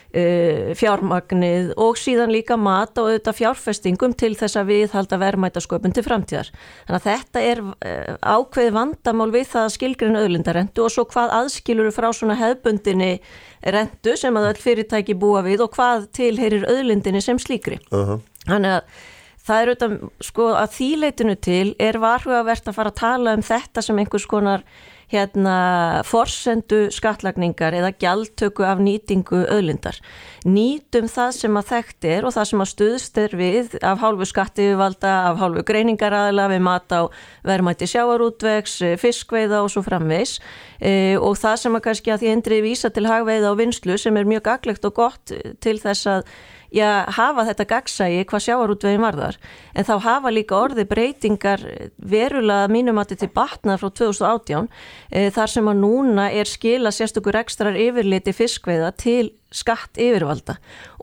fjármagnið og síðan líka mat og auðvitað fjárfestingum til þess að við halda verðmætasköpun til framtíðar. Þannig að þetta er uh, ákveð vandamál við það að skilgrinn auðlindarendu og svo hvað aðskilur frá svona hefbundinni rendu sem að öll fyrirtæki búa við og hvað tilherir auðlindinni sem slíkri. Uh -huh. Þannig að það er auðvitað, sko, að þýleitinu til er varhugavert að fara að tala um þetta sem einhvers konar hérna forsendu skattlagningar eða gjaldtöku af nýtingu öðlindar. Nýtum það sem að þekkt er og það sem að stuðst er við af hálfu skattivalda, af hálfu greiningaraðila við mat á verðmætti sjáarútvegs, fiskveiða og svo framvegs e, og það sem að kannski að því endri vísa til hagveiða og vinslu sem er mjög gaglegt og gott til þess að já, hafa þetta gagsægi hvað sjáarútvegin varðar. En þá hafa líka orði breytingar verulega mínumati til batna frá 2018 e, þar sem að núna er skila sérstökur ekstrar yfirliti fiskveiða til skatt yfirvalda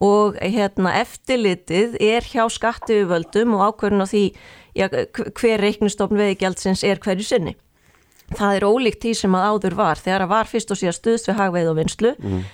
og hérna eftirlitið er hjá skatt yfirvöldum og ákverðin á því já, hver reiknustofn veðigjaldsins er hverju sinni. Það er ólíkt því sem að áður var þegar að var fyrst og síðan stuðst við hagveið og vinslu mm.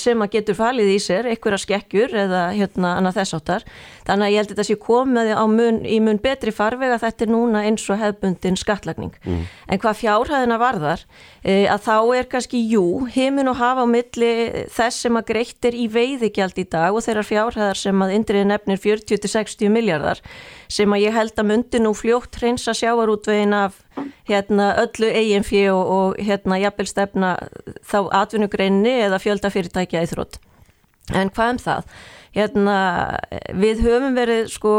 Sem að getur falið í sér einhverja skekkjur eða hérna annað þess áttar þannig að ég held að þetta sé komið mun, í mun betri farveg að þetta er núna eins og hefbundin skattlagning mm. en hvað fjárhæðina varðar e, að þá er kannski jú heimin og hafa á milli þess sem að greittir í veiðigjald í dag og þeirra fjárhæðar sem að indriði nefnir 40-60 miljardar sem að ég held að myndi nú fljótt hreinsa sjáarútvegin af hérna öllu eiginfí og, og hérna jafnvel stefna þá atvinnugreinni eða fjöldafyrirtækja í þrótt. En hvað um það? Hérna, við höfum verið, sko,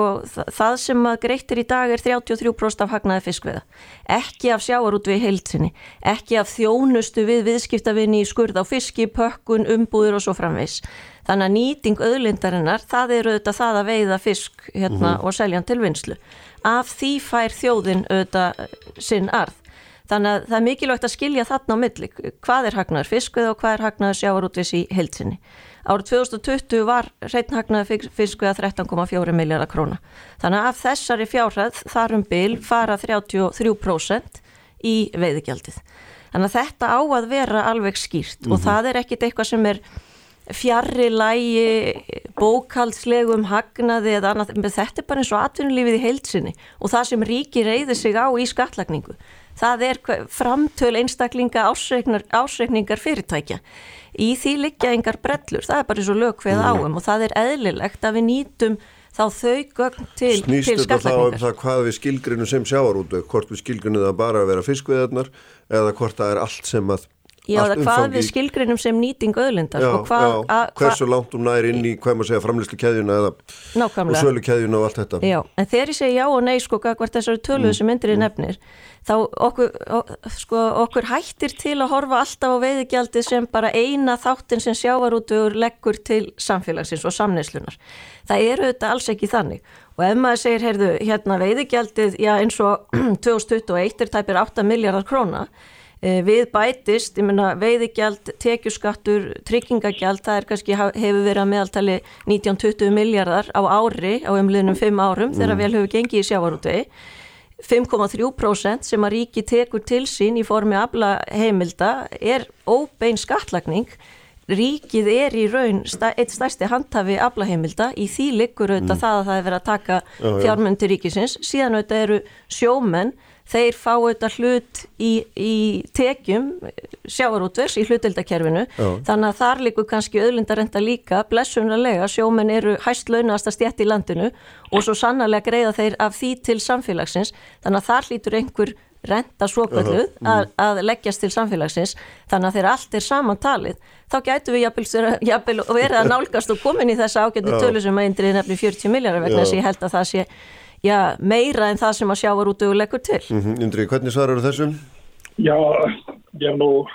það sem að greittir í dag er 33% af hagnaði fiskveða. Ekki af sjáarútvegi heilsinni, ekki af þjónustu við viðskiptavinni í skurð á fiski, pökkun, umbúður og svo framvegs. Þannig að nýting öðlindarinnar, það eru auðvitað það að veiða fisk hérna, mm -hmm. og selja hann til vinslu. Af því fær þjóðin auðvitað sinn arð. Þannig að það er mikilvægt að skilja þarna á milli. Hvað er hagnaður fiskveið og hvað er hagnaður sjávarútvis í heilsinni? Árið 2020 var reynhagnaður fiskveið að 13,4 miljardar króna. Þannig að af þessari fjárhæð þarum bil fara 33% í veiðigjaldið. Þannig að þetta á að vera alveg skýrt mm -hmm. og mhm. það er ekkit eitthvað sem er fjarrri lægi, bókaldslegum hagnaði eða annað, þetta er bara eins og atvinnulífið í heilsinni og það sem ríki reyði sig á í skattlagningu. það er framtöl einstaklinga ásreikningar, fyrirtækja. Í því liggja engar brellur, það er bara eins og lögveð áum mm. og það er eðlilegt að við nýtum þá þau gögn til, Snýst til þetta þá um það hvað við skilgrinu sem sjáar út hvort við skilgrinu það bara að vera fiskveðarnar eða hvort það er allt sem að Já, það hvað við skilgrinum sem nýting öðlindar já, sko, já, a, hversu langt um næri inn í hvað maður segja framlýslu keðjuna eða og sölu keðjuna og allt þetta. Já, en þegar ég segja já og nei sko hvert þessari töluðu mm. sem myndir í mm. nefnir þá okkur, sko, okkur hættir til að horfa alltaf á veiðigjaldi sem bara eina þáttin sem sjávarútuður leggur til samfélagsins og samneislunar það eru þetta alls ekki þannig. Og ef maður segir, heyrðu, hérna veiðigjaldið já eins og <clears throat> 2021 er tæpir 8 miljardar króna við bætist, ég menna veiðigjald, tekjuskattur, tryggingagjald, það er kannski hefur verið að meðaltali 19-20 miljardar á ári á umliðnum 5 árum mm. þegar vel hefur gengið í sjávarútvegi. 5,3% sem að ríki tekur til sín í formi afla heimilda er óbein skattlagning. Ríkið er í raun eitt stærsti handhafi aflaheimilda í því liggur auðvitað mm. það að það er verið að taka fjármönd til ríkisins. Síðan auðvitað eru sjómenn þeir fá auðvitað hlut í, í tekjum sjávarútvers í hluteldakerfinu þannig að þar líkur kannski öðlindarenda líka blessunarlega sjómen eru hæst launast að stjætt í landinu og svo sannarlega greiða þeir af því til samfélagsins. Þannig að þar lítur einhver renta svokvölduð uh -huh. að, að leggjast til samfélagsins. Þannig að þegar allt er samantalið þá gætu við jafnvel verið að nálgast og komin í þessa ágættu tölu sem að indrið nefnir 40 miljónar vegna þess að ég held að það sé já, meira en það sem að sjávar út og leggur til. Mm -hmm. Indri, hvernig svarar þessum? Já, ég er nú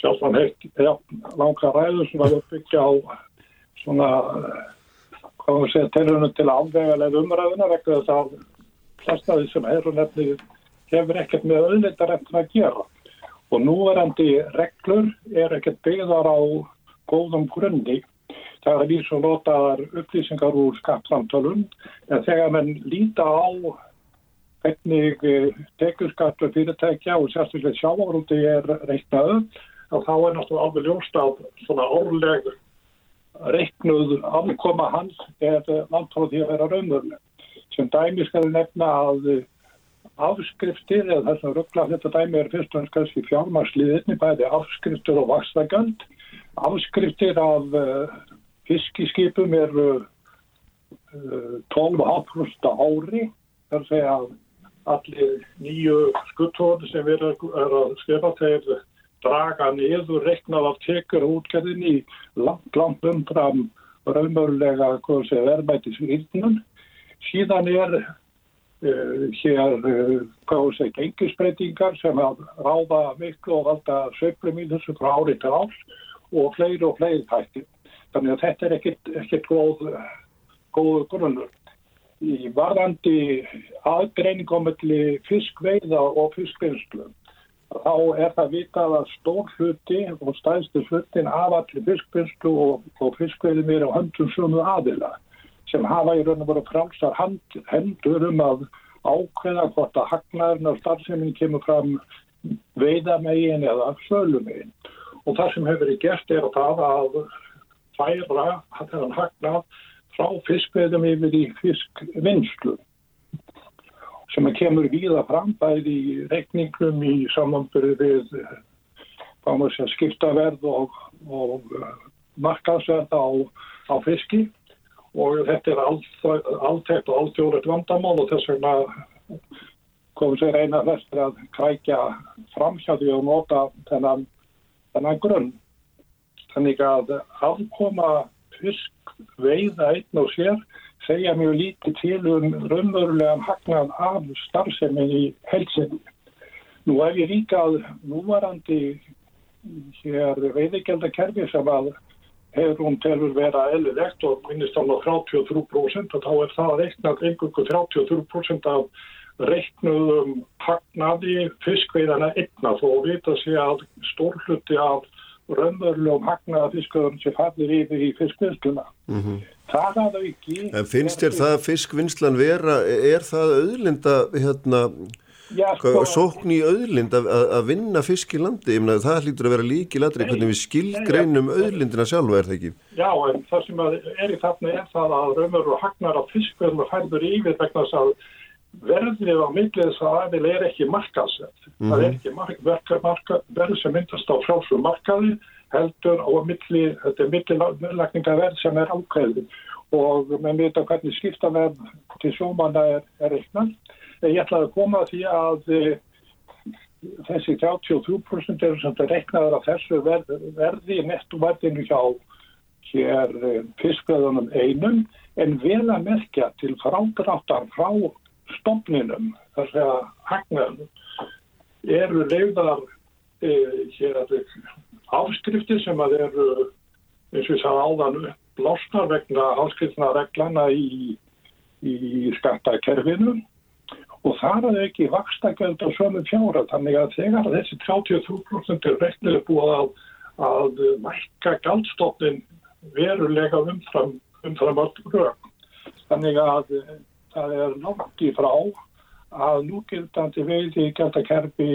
sjálfan heilt ja, langa ræður sem að byggja á svona hvað maður segja, tilhörnum til afvegalega umræðuna vegna þess að flestaði sem eru nefnir hefur ekkert með auðvitaðrættin að gera og núverandi reglur er ekkert byggðar á góðum grunni það er að vísa og notaðar upplýsingar úr skattframtölun en þegar mann líta á hvernig eh, tekurskattur fyrirtækja og sérstaklega sjávarúti er reiknaðu og þá er náttúrulega alveg ljóst að svona orðleg reiknuð afkoma hans er landfóðið að vera raunveruleg. Sem dæmi skal nefna að afskriftir, eða þess að ruggla þetta dæmi er fyrst og ennskast í fjármarsliðinni, bæði afskriftir og vaksnagönd, afskriftir af uh, fiskiskipum uh, 12,5% ári þar segja að allir nýju skuttóðin sem við erum að skrifa þeir draga niður reiknað af tekur í langt, langt umfram raunmörlega verðmættisvíðnum. Síðan er uh, hér, uh, gengisbreytingar sem ráða miklu og valda söflum í þessu frá ári til árs og fleiri og fleiri tættir. Þannig að þetta er ekkert, ekkert góð, góð grunnur. Í varðandi aðgreiningómiðli fiskveiða og fiskvinnslu þá er það vitað að stór hluti og stæðstu hlutin af allir fiskvinnslu og, og fiskveiðum er á höndum sumu aðila sem hafa í raun og voru frálsar hendur um að ákveða hvort að hagnaðurinn og starfseminn kemur fram veiðamegin eða sölumegin. Og það sem hefur verið gert er að það að færa þennan hagnað frá fiskveðum yfir í fiskvinnslu sem að kemur víða fram bæði í reikningum í samanbyrju við segja, skiptaverð og, og uh, markaðsverð á, á fiski og þetta er alltækt og alltjóðrætt vandamál og þess vegna komum sér eina þessir að krækja framhjáði og nota þennan, þennan grunn. Þannig að afkoma fisk veiða einn og sér segja mjög lítið til um raunverulegan hagnað af starfsemin í helsinni. Nú er ég líka að núvarandi hér veiðigeldakerfi sem að hefur hún telur vera eðlilegt og minnist á 33% og þá er það reiknað einhverju 33% af reiknuðum hagnaði fiskveiðana einna þó vita sé að stórluti af raunverulegum hagnaða fiskuðum sem fallir yfir í fiskvinnsluna. Mm -hmm. Það hafði ekki... En finnst þér það fiskvinnslan vera, er það auðlinda, hérna, sko, sókn í auðlind að, að vinna fisk í landi? Ég meina það hlýtur að vera líki ladri hvernig við skilgreinum auðlindina sjálfa, er það ekki? Já, en það sem er í þarna er það að raunverulega hagnaða fiskvinnum færður yfir vegna þess að verðið á millið þess að aðeil er ekki markaðsverð. Mm. Það er ekki mark, verka, marka, verð sem myndast á frálsum markaði heldur á milli, þetta er millilækningaverð sem er ákveðið og með vita hvernig skiptaverð til sjómanna er, er reiknað. Ég ætlaði að koma því að e, þessi 33% eru sem það reiknaður að þessu verð, verði nettoverðinu hjá hér e, fiskveðunum einum en vel að merkja til frágráttar frá stofninum, þar segja hagnaðum, eru leiðar e, hér að áskriftir sem að eru, eins og ég sagði áðan, blásnar vegna áskriftna reglana í, í skattakerfinu og þar er ekki vakstakjöld á sömu fjára, þannig að þegar þessi 33% er reiknilega búið að, að mækka galdstofnin verulega umfram, umfram öll rög. Þannig að það er nátt í frá að núgildandi veiði gældakerfi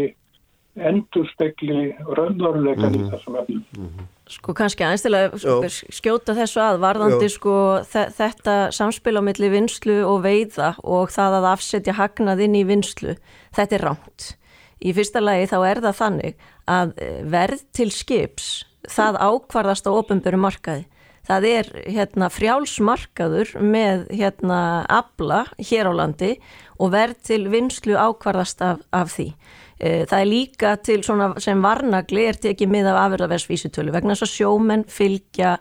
endur spekli raunveruleika mm -hmm. í þessum efnum. Mm -hmm. Sko kannski aðeinstilega skjóta þessu að varðandi Jó. sko þetta samspil á milli vinslu og veiða og það að afsetja hagnað inn í vinslu, þetta er ránt. Í fyrsta lagi þá er það þannig að eh, verð til skips það ákvarðast á ofinböru markaði það er hérna, frjálsmarkaður með hérna, abla hér á landi og verð til vinslu ákvarðast af, af því. E, það er líka til svona sem varnagli er tekið mið af afurðarversvísutölu vegna þess að sjómenn fylgja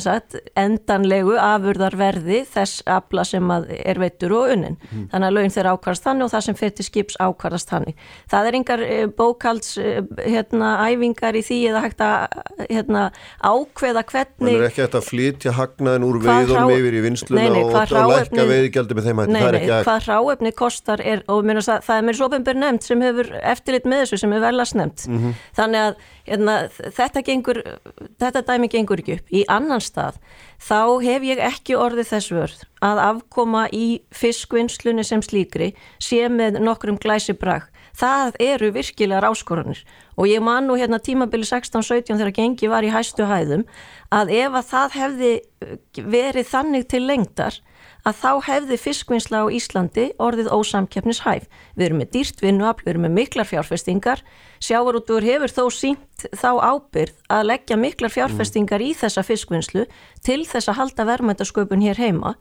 sagt, endanlegu afurðarverði þess afla sem er veitur og unnin. Mm. Þannig að lögin þeirra ákvarðast þannig og það sem fyrir skips ákvarðast þannig. Það er yngar eh, bókalds eh, hérna, í því eða hægt að hérna, ákveða hvernig... Það er ekki hægt að flytja hagnaðin úr veiðum yfir í vinsluna nei, nei, og, og lækka veiðgjaldi með þeim hætti. Nei, nei, hvað ráefni kostar er, og það, það er mér svo ofenbjörn nefnt sem hefur eftirlit með þessu sem er velast nefnt. Mm -hmm. Þannig að hérna, þetta, gengur, þetta dæmi gengur ekki upp. Í annan stað þá hef ég ekki orðið þess vörð að afkoma í fiskvinnslunni sem slíkri sé með nokkrum glæsi brag. Það eru virkilega ráskorunir og ég man nú hérna tímabili 16-17 þegar gengi var í hæstu hæðum að ef að það hefði verið þannig til lengdar að þá hefði fiskvinnsla á Íslandi orðið ósamkeppnishæf. Við erum með dýrt vinnuafl, við erum með miklar fjárfestingar, sjávarútur hefur þó sínt þá ábyrð að leggja miklar fjárfestingar í þessa fiskvinnslu til þess að halda verðmættasköpun hér heima,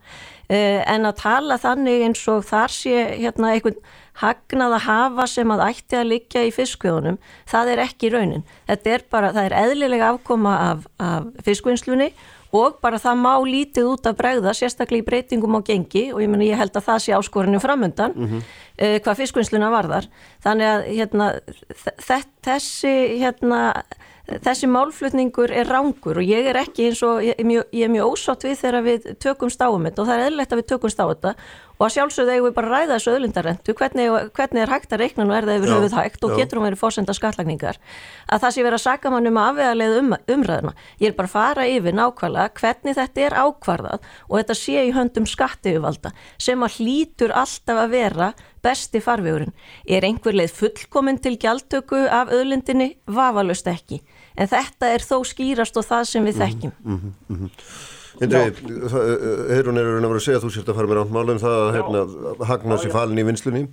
eh, en að tala þannig eins og þar sé hérna einhvern hagnað að hafa sem að ætti að liggja í fiskviðunum, það er ekki raunin. Þetta er bara, það er eðlilega afkoma af, af fiskvinnslunni og bara það má lítið út af bregða sérstaklega í breytingum á gengi og ég, meni, ég held að það sé áskorinu framöndan mm -hmm. uh, hvað fiskvinnsluna varðar þannig að hérna, þessi hérna þessi málflutningur er rángur og ég er ekki eins og ég er mjög, mjög ósátt við þegar við tökumst á um þetta og það er eðlilegt að við tökumst á þetta og sjálfsögðu eigum við bara að ræða þessu öðlindarentu hvernig, hvernig er hægt að reikna og er það yfir höfuð hægt og getur hún verið fórsenda skattlagningar að það sé verið að saka mann um að afvegarlega um, umræðuna. Ég er bara að fara yfir nákvæmlega hvernig þetta er ákvarðað og þetta sé í höndum skattiðuvalda sem að hlýtur alltaf að vera besti farvegurinn. Er einhver leið fullkominn til gjaldtöku af öðlindinni? Vafalust ekki en þetta er þó skýrast og það sem við mhm, þekkjum mm -hmm, mm -hmm. Heirun er að vera að segja að þú sért að fara með rántmálum það að hérna, hagna sér falin í vinslunni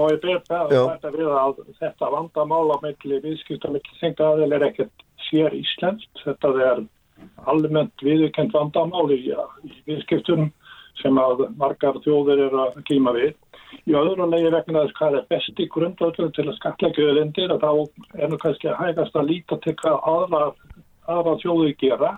og ég ber þetta við að þetta vandamála melli viðskipta melli þengta aðeil er ekkert sér íslenskt. Þetta er almennt viðkend vandamáli í viðskiptunum sem að margar þjóðir eru að klíma við. Í öðru legi vegna þess hvað er besti grundvöldur til að skatleggja öðlindir að þá er nú kannski að hægast að líta til hvað aðra, aðra þjóðu gera.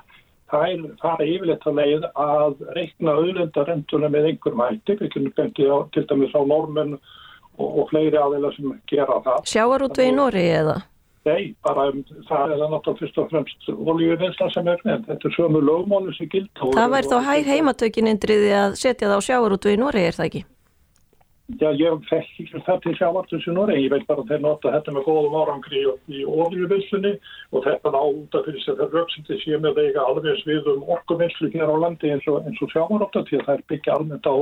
Það það er yfirleitt að leið að reikna öðlindarenduna með einhverjum hætti, við kunum bendið á til dæmis á normen og, og fleiri aðeila sem gera það. Sjáar út við í Nóri eða? Nei, bara um, það er náttúrulega fyrst og fremst olíuvinsla sem er nefn, þetta er sömu lögmáli sem gild. Það væri þá hæg heimatökinindriði að setja það á sjáar út við í Nóri, er það ekki? Já, ég ekki það til sjávartus í Noregi, ég veit bara að þeir nota þetta með góðum árangri í ofjúvilsunni og þetta á út af því að það rauksindi sé með eiga alveg svið um orkuvilsu hér á landi eins og, og sjávaróta til að það er byggja almennt á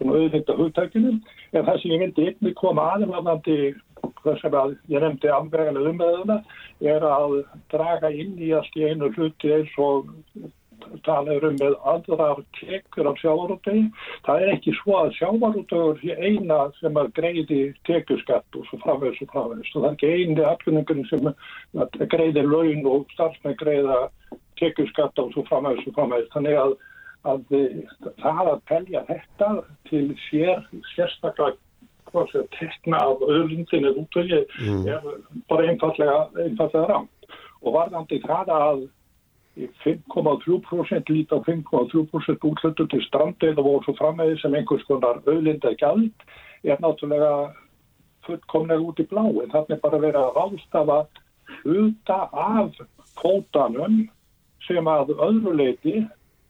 svona auðvita hugtækinu. En það sem ég myndi einnig koma aðeins þess að ég nefndi afvegalega umræðuna er að draga inn í allt í einu hluti eins og talað um með aðrar tekur af sjávarútegi. Það er ekki svo að sjávarútegur er eina sem að greiði tekurskatt og svo framvegs og framvegs. Það er ekki eini afgjörningun sem greiði laun og starfsmenn greiða tekurskatt og svo framvegs og framvegs. Þannig að, að það að telja þetta til sér, sérstaklega tekna af öðlundinu mm. er bara einfallega, einfallega rámt og varðandi það að 5,3% líta 5,3% útlötu til strandeið og svo frammeði sem einhvers konar auðlinda gjald er náttúrulega fullkomlega út í blá. En þannig bara verið að ráðstafa hluta af kótanum sem að öðru leiti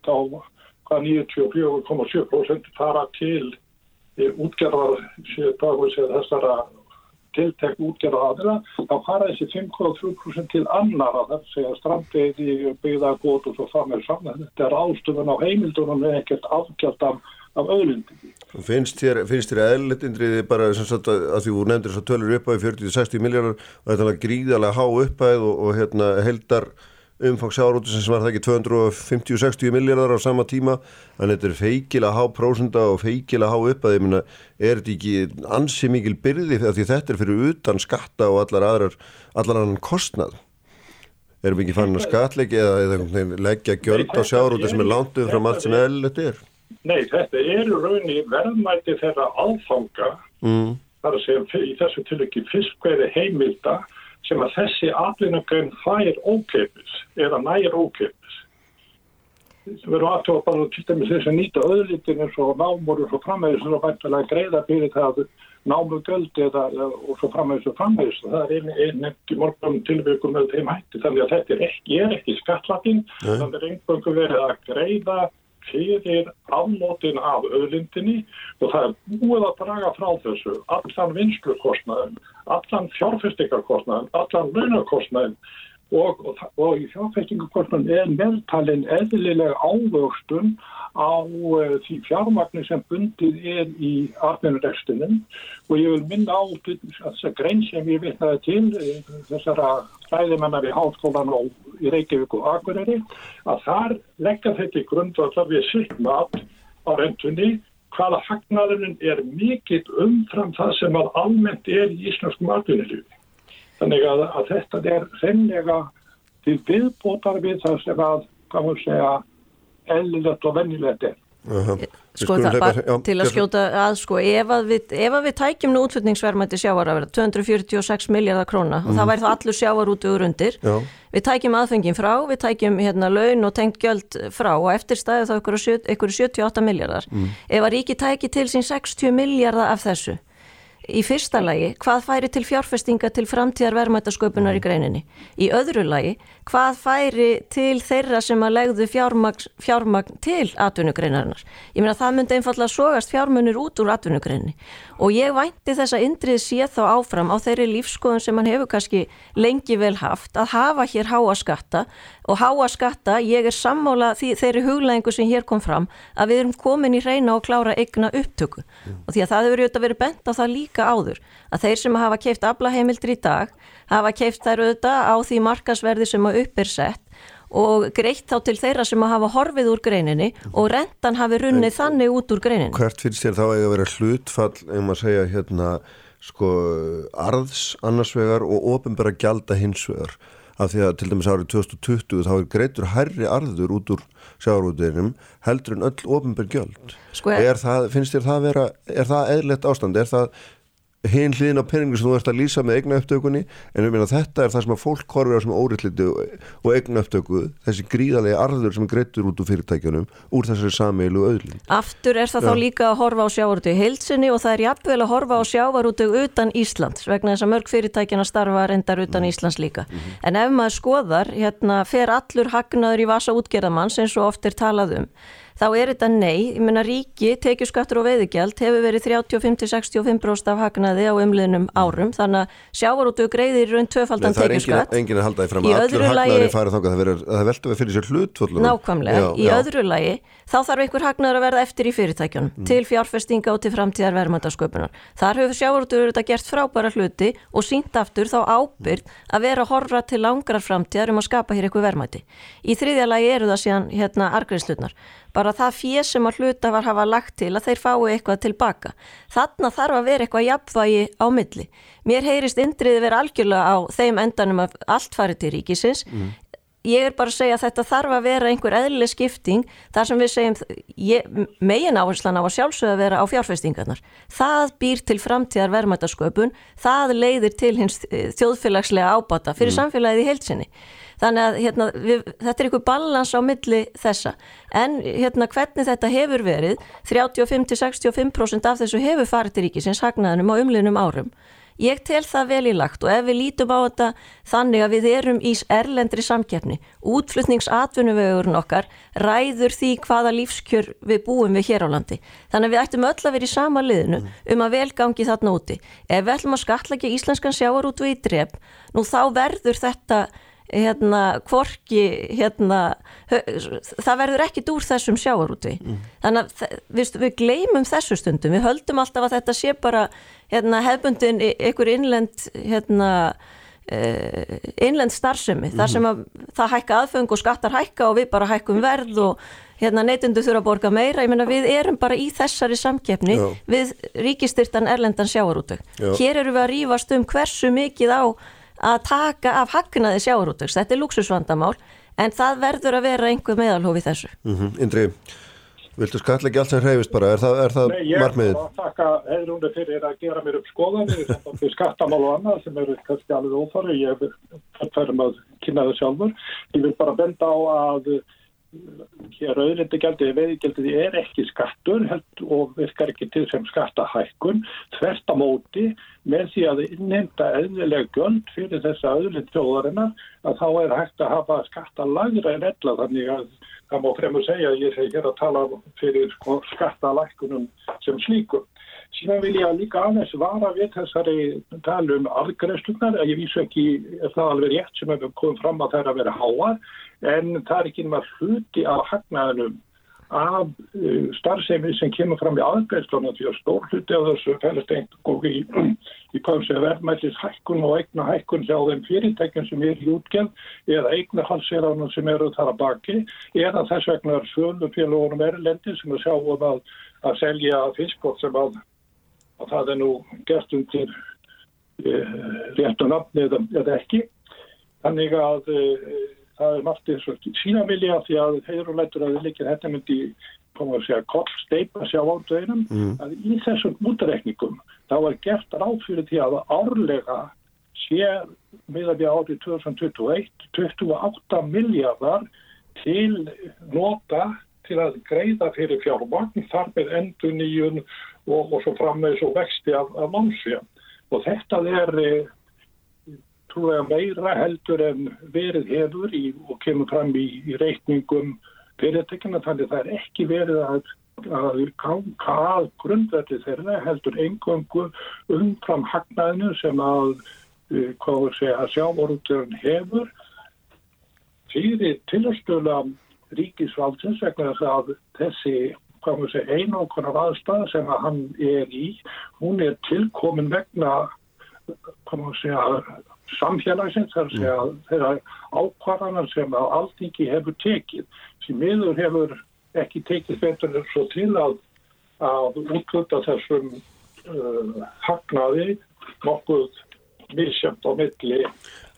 þá hvað 94,7% fara til útgerðar þessara tiltekn útgerða aðra, þá fara þessi 5,3% til annara, það segja strandveiði, byggðagót og svo frammeður saman. Þetta er ástöfun á heimildunum með ekkert afgjald af, af öðlindi. Finnst þér, þér eðlitindriði bara sagt að, að því þú nefndir þess að tölur uppæði 40-60 miljardar og þetta er gríðarlega há uppæð og, og hérna heldar umfang sjárótu sem var það ekki 250-60 miljardar á sama tíma að þetta er feikilega há prósunda og feikilega há upp að ég minna er þetta ekki ansi mikil byrði því þetta er fyrir utan skatta og allar aðrar allar annan kostnað? Erum við ekki fannin að skatleiki eða, eða leggja gjöld á sjárótu sem er langt um fram allt sem eðlilegt er? Nei, þetta eru raunni verðmæti þeirra alfanga mm. þar að segja í þessu tilöki fiskveiði heimilda sem að þessi atvinnugrein fær ókeipis eða nær ókeipis. Það verður aðtóða bara til dæmis þess að nýta öðlitin eins og námur og svo framhæðis og bæntilega greiða fyrir það námu göldi eða og svo framhæðis og framhæðis. Það er nefnt í morgunum tilbyggum með þeim hætti þannig að þetta er ekki, er ekki skattlapin, þannig að einhverjum verið að greiða fyrir afnótin af öðlindinni og það er búið að draga frá þessu allan vinslukostnaðin, allan fjárfestingarkostnaðin, allan launakostnaðin og, og, og í fjárfestingarkostnaðin er meðtalinn eðlilega ávöxtun á uh, því fjármagnir sem bundið er í arfinu og ég vil minna á þess að grein sem ég vitnaði til uh, þessara fræðimennar í háskólan og í Reykjavík og Akureyri að þar leggja þetta í grundvallar við sitt mat á rentunni hvaða hagnaðurinn er mikill umfram það sem að almennt er í íslenskum atvinnilífi. Þannig að, að þetta er reynlega til viðbótar við það sem að, hvað maður segja, eðlilegt og vennilegt er. Uh -huh. Sko það bara já, til að skjóta að sko ef að við, ef að við tækjum nú útflutningsverðmætti sjávar að vera 246 miljardar króna mm. og það mhm. væri þá allur sjávar út og undir já. við tækjum aðfengin frá, við tækjum hérna laun og tengt gjöld frá og eftir staði þá ykkur 78 miljardar mm. ef að ríki tæki til sín 60 miljardar af þessu í fyrsta lagi, hvað færi til fjárfestinga til framtíðar verðmættasköpunar í greininni? Í öðru lagi, hvað færi til þeirra sem að legðu fjármagn, fjármagn til atvinnugreinarinnar? Ég meina það myndi einfallega sogast fjármunir út úr atvinnugreininni og ég vænti þess að Indrið sé þá áfram á þeirri lífskoðun sem hann hefur kannski lengi vel haft að hafa hér háa skatta og háa skatta, ég er sammála því, þeirri huglæðingu sem hér kom fram að við erum komin í reyna og klára eigna upptöku mm. og því að það hefur auðvitað verið bent á það líka áður að þeir sem hafa keift aflaheimildir í dag hafa keift þær auðvitað á því markasverði sem að upp er sett og greitt þá til þeirra sem að hafa horfið úr greininni og rentan hafi runnið en, þannig út úr greininni. Hvert finnst þér þá að vera hlutfall, ef maður segja hérna, sko, arðs annarsvegar og ofinbæra gjalda hinsvegar af því að til dæmis árið 2020 þá er greitur herri arður út úr sjáurútiðinum heldur en öll ofinbær gjöld. Sko, er það, finnst þér það vera, er það eðlert ástand, er það hinn hlýðin á peningu sem þú ert að lýsa með eigna upptökunni en við minna þetta er það sem að fólk horfir á sem óriðliti og eigna upptöku þessi gríðarlega arður sem greitur út úr fyrirtækjunum úr þessari sameilu öðlin. Aftur er það Já. þá líka að horfa á sjávarútu heilsinni og það er jafnvel að horfa á sjávarútu utan Íslands vegna þess að mörg fyrirtækjana starfa reyndar utan mm. Íslands líka. Mm -hmm. En ef maður skoðar, hérna fer allur hagnaður í vasa útgerðamanns eins og oft er talað um þá er þetta nei, ég menna ríki, tekjuskattur og veiðigjald hefur verið 35-65% af hagnaði á umliðnum árum, þannig að sjávarútu greiðir raun tvöfaldan tekjuskatt. Það er enginn að halda því fram að allur hagnaði farið þáka, það, það veldur við fyrir sér hlut. Nákvæmlega, já, í já. öðru lagi, þá þarf einhver hagnaður að verða eftir í fyrirtækjunum, mm. til fjárfestinga og til framtíðar verðmöndasköpunar. Þar hefur sjávarútu verið gert frábæra hluti og sínt aftur þá ábyrð að vera að horfa til langrar framtíðar um að skapa hér eitthvað verðmæti. Í þriðja lagi eru það síðan hérna argreifslutnar bara það fér sem að hluta var hafa lagt til að þeir fái eitthvað tilbaka. Þannig þarf að vera eitthvað jafnvægi á milli. Mér heyrist indriði vera algjörlega á þeim endanum að allt farið til ríkisins. Mm. Ég er bara að segja að þetta þarf að vera einhver eðlileg skipting þar sem við segjum megin áherslan á að sjálfsögða vera á fjárfestingarnar. Það býr til framtíðar verðmættasköpun, það leiðir til hins eh, þjóðfélagslega ábata fyrir mm. samfélagið í heilsinni. Þannig að hérna, við, þetta er einhver balans á milli þessa. En hérna, hvernig þetta hefur verið, 35-65% af þessu hefur farið til ríkisins hagnaðinum á umliðnum árum. Ég tel það vel í lagt og ef við lítum á þetta þannig að við erum í erlendri samkeppni, útflutningsatvinnuvegurinn okkar ræður því hvaða lífskjör við búum við hér á landi. Þannig að við ættum öll að vera í sama liðinu um að velgangi þarna úti. Ef við ætlum að skatlækja íslenskan sjáar út við í dref, nú þá verður þetta hérna, kvorki hérna, það verður ekkit úr þessum sjáarúti mm. þannig að við, við gleymum þessu stundum, við höldum alltaf að þetta sé bara hérna, hefbundin ykkur innlend hérna innlend starfsemi, mm. þar sem að það hækka aðfeng og skattar hækka og við bara hækkum verð og hérna neytundu þurfa að borga meira, ég menna við erum bara í þessari samkeppni Já. við ríkistyrtan erlendan sjáarútug. Hér eru við að rýfast um hversu mikið á að taka af hagnaði sjáurútöks. Þetta er luxusvandamál en það verður að vera einhver meðalhófi þessu. Mm -hmm. Indri, viltu skall ekki allt sem hreyfist bara? Er það, er það margmiðin? Nei, ég er að taka hefðrúnda fyrir að gera mér upp skoðanir fyrir skattamál og annað sem eru kannski alveg óþarri. Ég er færum að kynna það sjálfur. Ég vil bara benda á að hér auðlindagjaldið veiðgjaldið er ekki skattur og virkar ekki til sem skattahækkun þvert á móti með því að innenda eðnileg göld fyrir þessa auðlindstjóðarinnar að þá er hægt að hafa skattalagra en ella þannig að það má fremur segja að ég segi hér að tala fyrir sko, skattalækkunum sem slíkum. Síðan vil ég líka aðeins vara við þessari talum afgreifslunar, ég vísu ekki, er það alveg rétt sem hefur komið fram að það er að vera háar? En það er ekki náttúrulega hluti af hagnaðinum af uh, starfsemi sem kemur fram í aðgæðslunum því að stór hluti af þessu fælist einhverjum í, í hvað sem verðmættis hækkun og eigna hækkun hjá þeim fyrirtækjum sem er í útgjörn eða eigna halseraunum sem eru þar að baki eða þess vegna er svölufélagunum erlendi sem að sjáum að, að selja fiskbótt sem að, að það er nú gert undir uh, réttu nafni eða, eða ekki. Þannig að uh, það er margt eins og sína vilja því að þeir eru lættur að við líkir þetta myndi koma að segja koll steipa sjá ándveginum mm. að í þessum útrekningum þá er gert ráð fyrir því að árlega sé með að við árið 2021 28 miljardar til nota til að greiða fyrir fjármagn þar með endur nýjun og, og svo fram með svo vexti af, af mannsfjörn og þetta er trúlega meira heldur en verið hefur í, og kemur fram í, í reikningum fyrirtekina þannig það er ekki verið að að ganga að grundverði þeirra heldur engöngu umfram hagnaðinu sem að uh, hvað við segja að sjávorúturinn hefur fyrir tilastöla ríkisvaldsins vegna þess að þessi hvað við segja einankonar aðstæða sem að hann er í. Hún er tilkomin vegna hvað við segja samfélagsins þar að þeirra ákvarðanar sem að alltingi hefur tekið. Sem miður hefur ekki tekið betur svo til að, að útluta þessum uh, hagnaði nokkuð misjönd á milli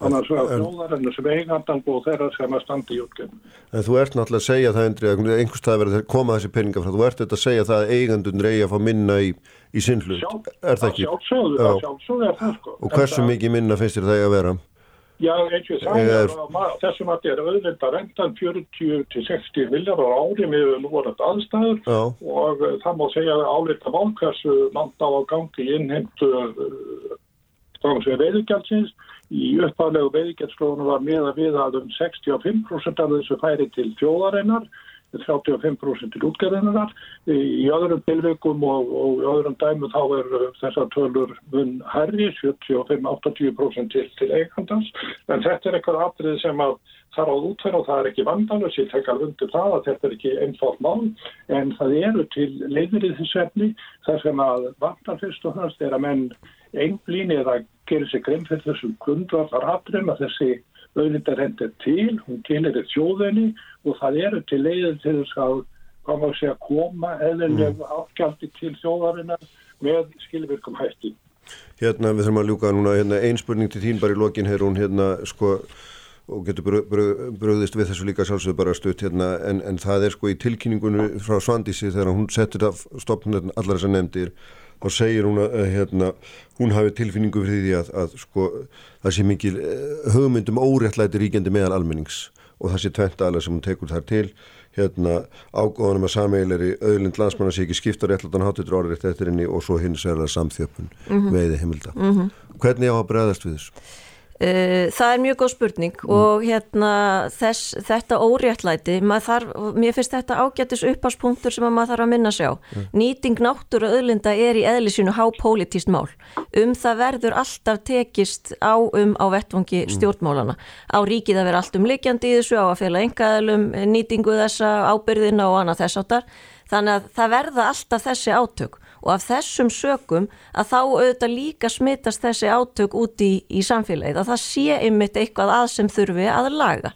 annars vegar þjóðarinnu sem eigandan og þeirra sem að standa í útgjörn. En þú ert náttúrulega að segja það Endri, að einhverstað verður að koma þessi peninga frá, þú ert þetta að segja það að eigandun reyja að fá minna í, í sinnlut, er það ekki? Sjálfsögðu, það sjálfsögðu er það sko. Og hversu mikið minna finnst þér það að vera? Já, eins og það er þessum að þetta er auðvitað rendan 40-60 miljardar ári með núvarað aðstæður Já. og það má segja að álita válkassu mann á að gangi innheimtu veiðugjaldsins í uppaflegu veiðgjaldslónu var með að við að um 65% af þessu færi til þjóðarinnar 35% til útgerðinunar. Í öðrum tilvikum og, og öðrum dæmu þá er þessar tölur mun herri, 75-80% til, til eigandans. En þetta er eitthvað atrið sem að þar á útferð og það er ekki vandalus, ég tek alveg undir það að þetta er ekki einfalt mál, en það eru til leiðir í þessu efni þar sem að vandal fyrst og þannig er að menn einblín eða gerir sig grein fyrir þessum grundvallar atrið að þessi auðvitaðrend er til, hún til er þjóðinni og það eru til leiðin til þess að koma að segja koma eðlilega mm. ágjaldi til þjóðarinnar með skilvirkum hætti. Hérna við þurfum að ljúka núna hérna, einn spurning til þín bara í lokin hér hún hérna sko og getur bröðist við þessu líka sjálfsögðu bara stutt hérna en, en það er sko í tilkynningunum frá Svandísi þegar hún settur af stopnum allar þessar nefndir þá segir hún að hérna, hún hafi tilfinningu fyrir því að, að sko, það sé mikil eh, hugmyndum óréttlæti ríkjandi meðal almennings og það sé tvent aðlega sem hún tekur þar til hérna ágóðanum að sameigilegri auðlind landsmanna sé ekki skipta réttlætan hátutur orðið eftir henni og svo hins er það samþjöpun mm -hmm. veiði heimilda. Mm -hmm. Hvernig á að bregðast við þessu? Uh, það er mjög góð spurning mm. og hérna þess, þetta óréttlæti, þarf, mér finnst þetta ágættis uppháspunktur sem maður þarf að minna sig á. Mm. Nýting náttúru og öðlinda er í eðlisínu hápolítíst mál. Um það verður alltaf tekist á um á vettvangi mm. stjórnmálana. Á ríkið að vera allt um likjandi í þessu, á að fela engaðalum, nýtingu þessa ábyrðina og annað þess áttar. Þannig að það verða alltaf þessi átök og af þessum sökum að þá auðvitað líka smittast þessi átök út í, í samfélagið að það sé ymmit eitthvað að sem þurfi að laga.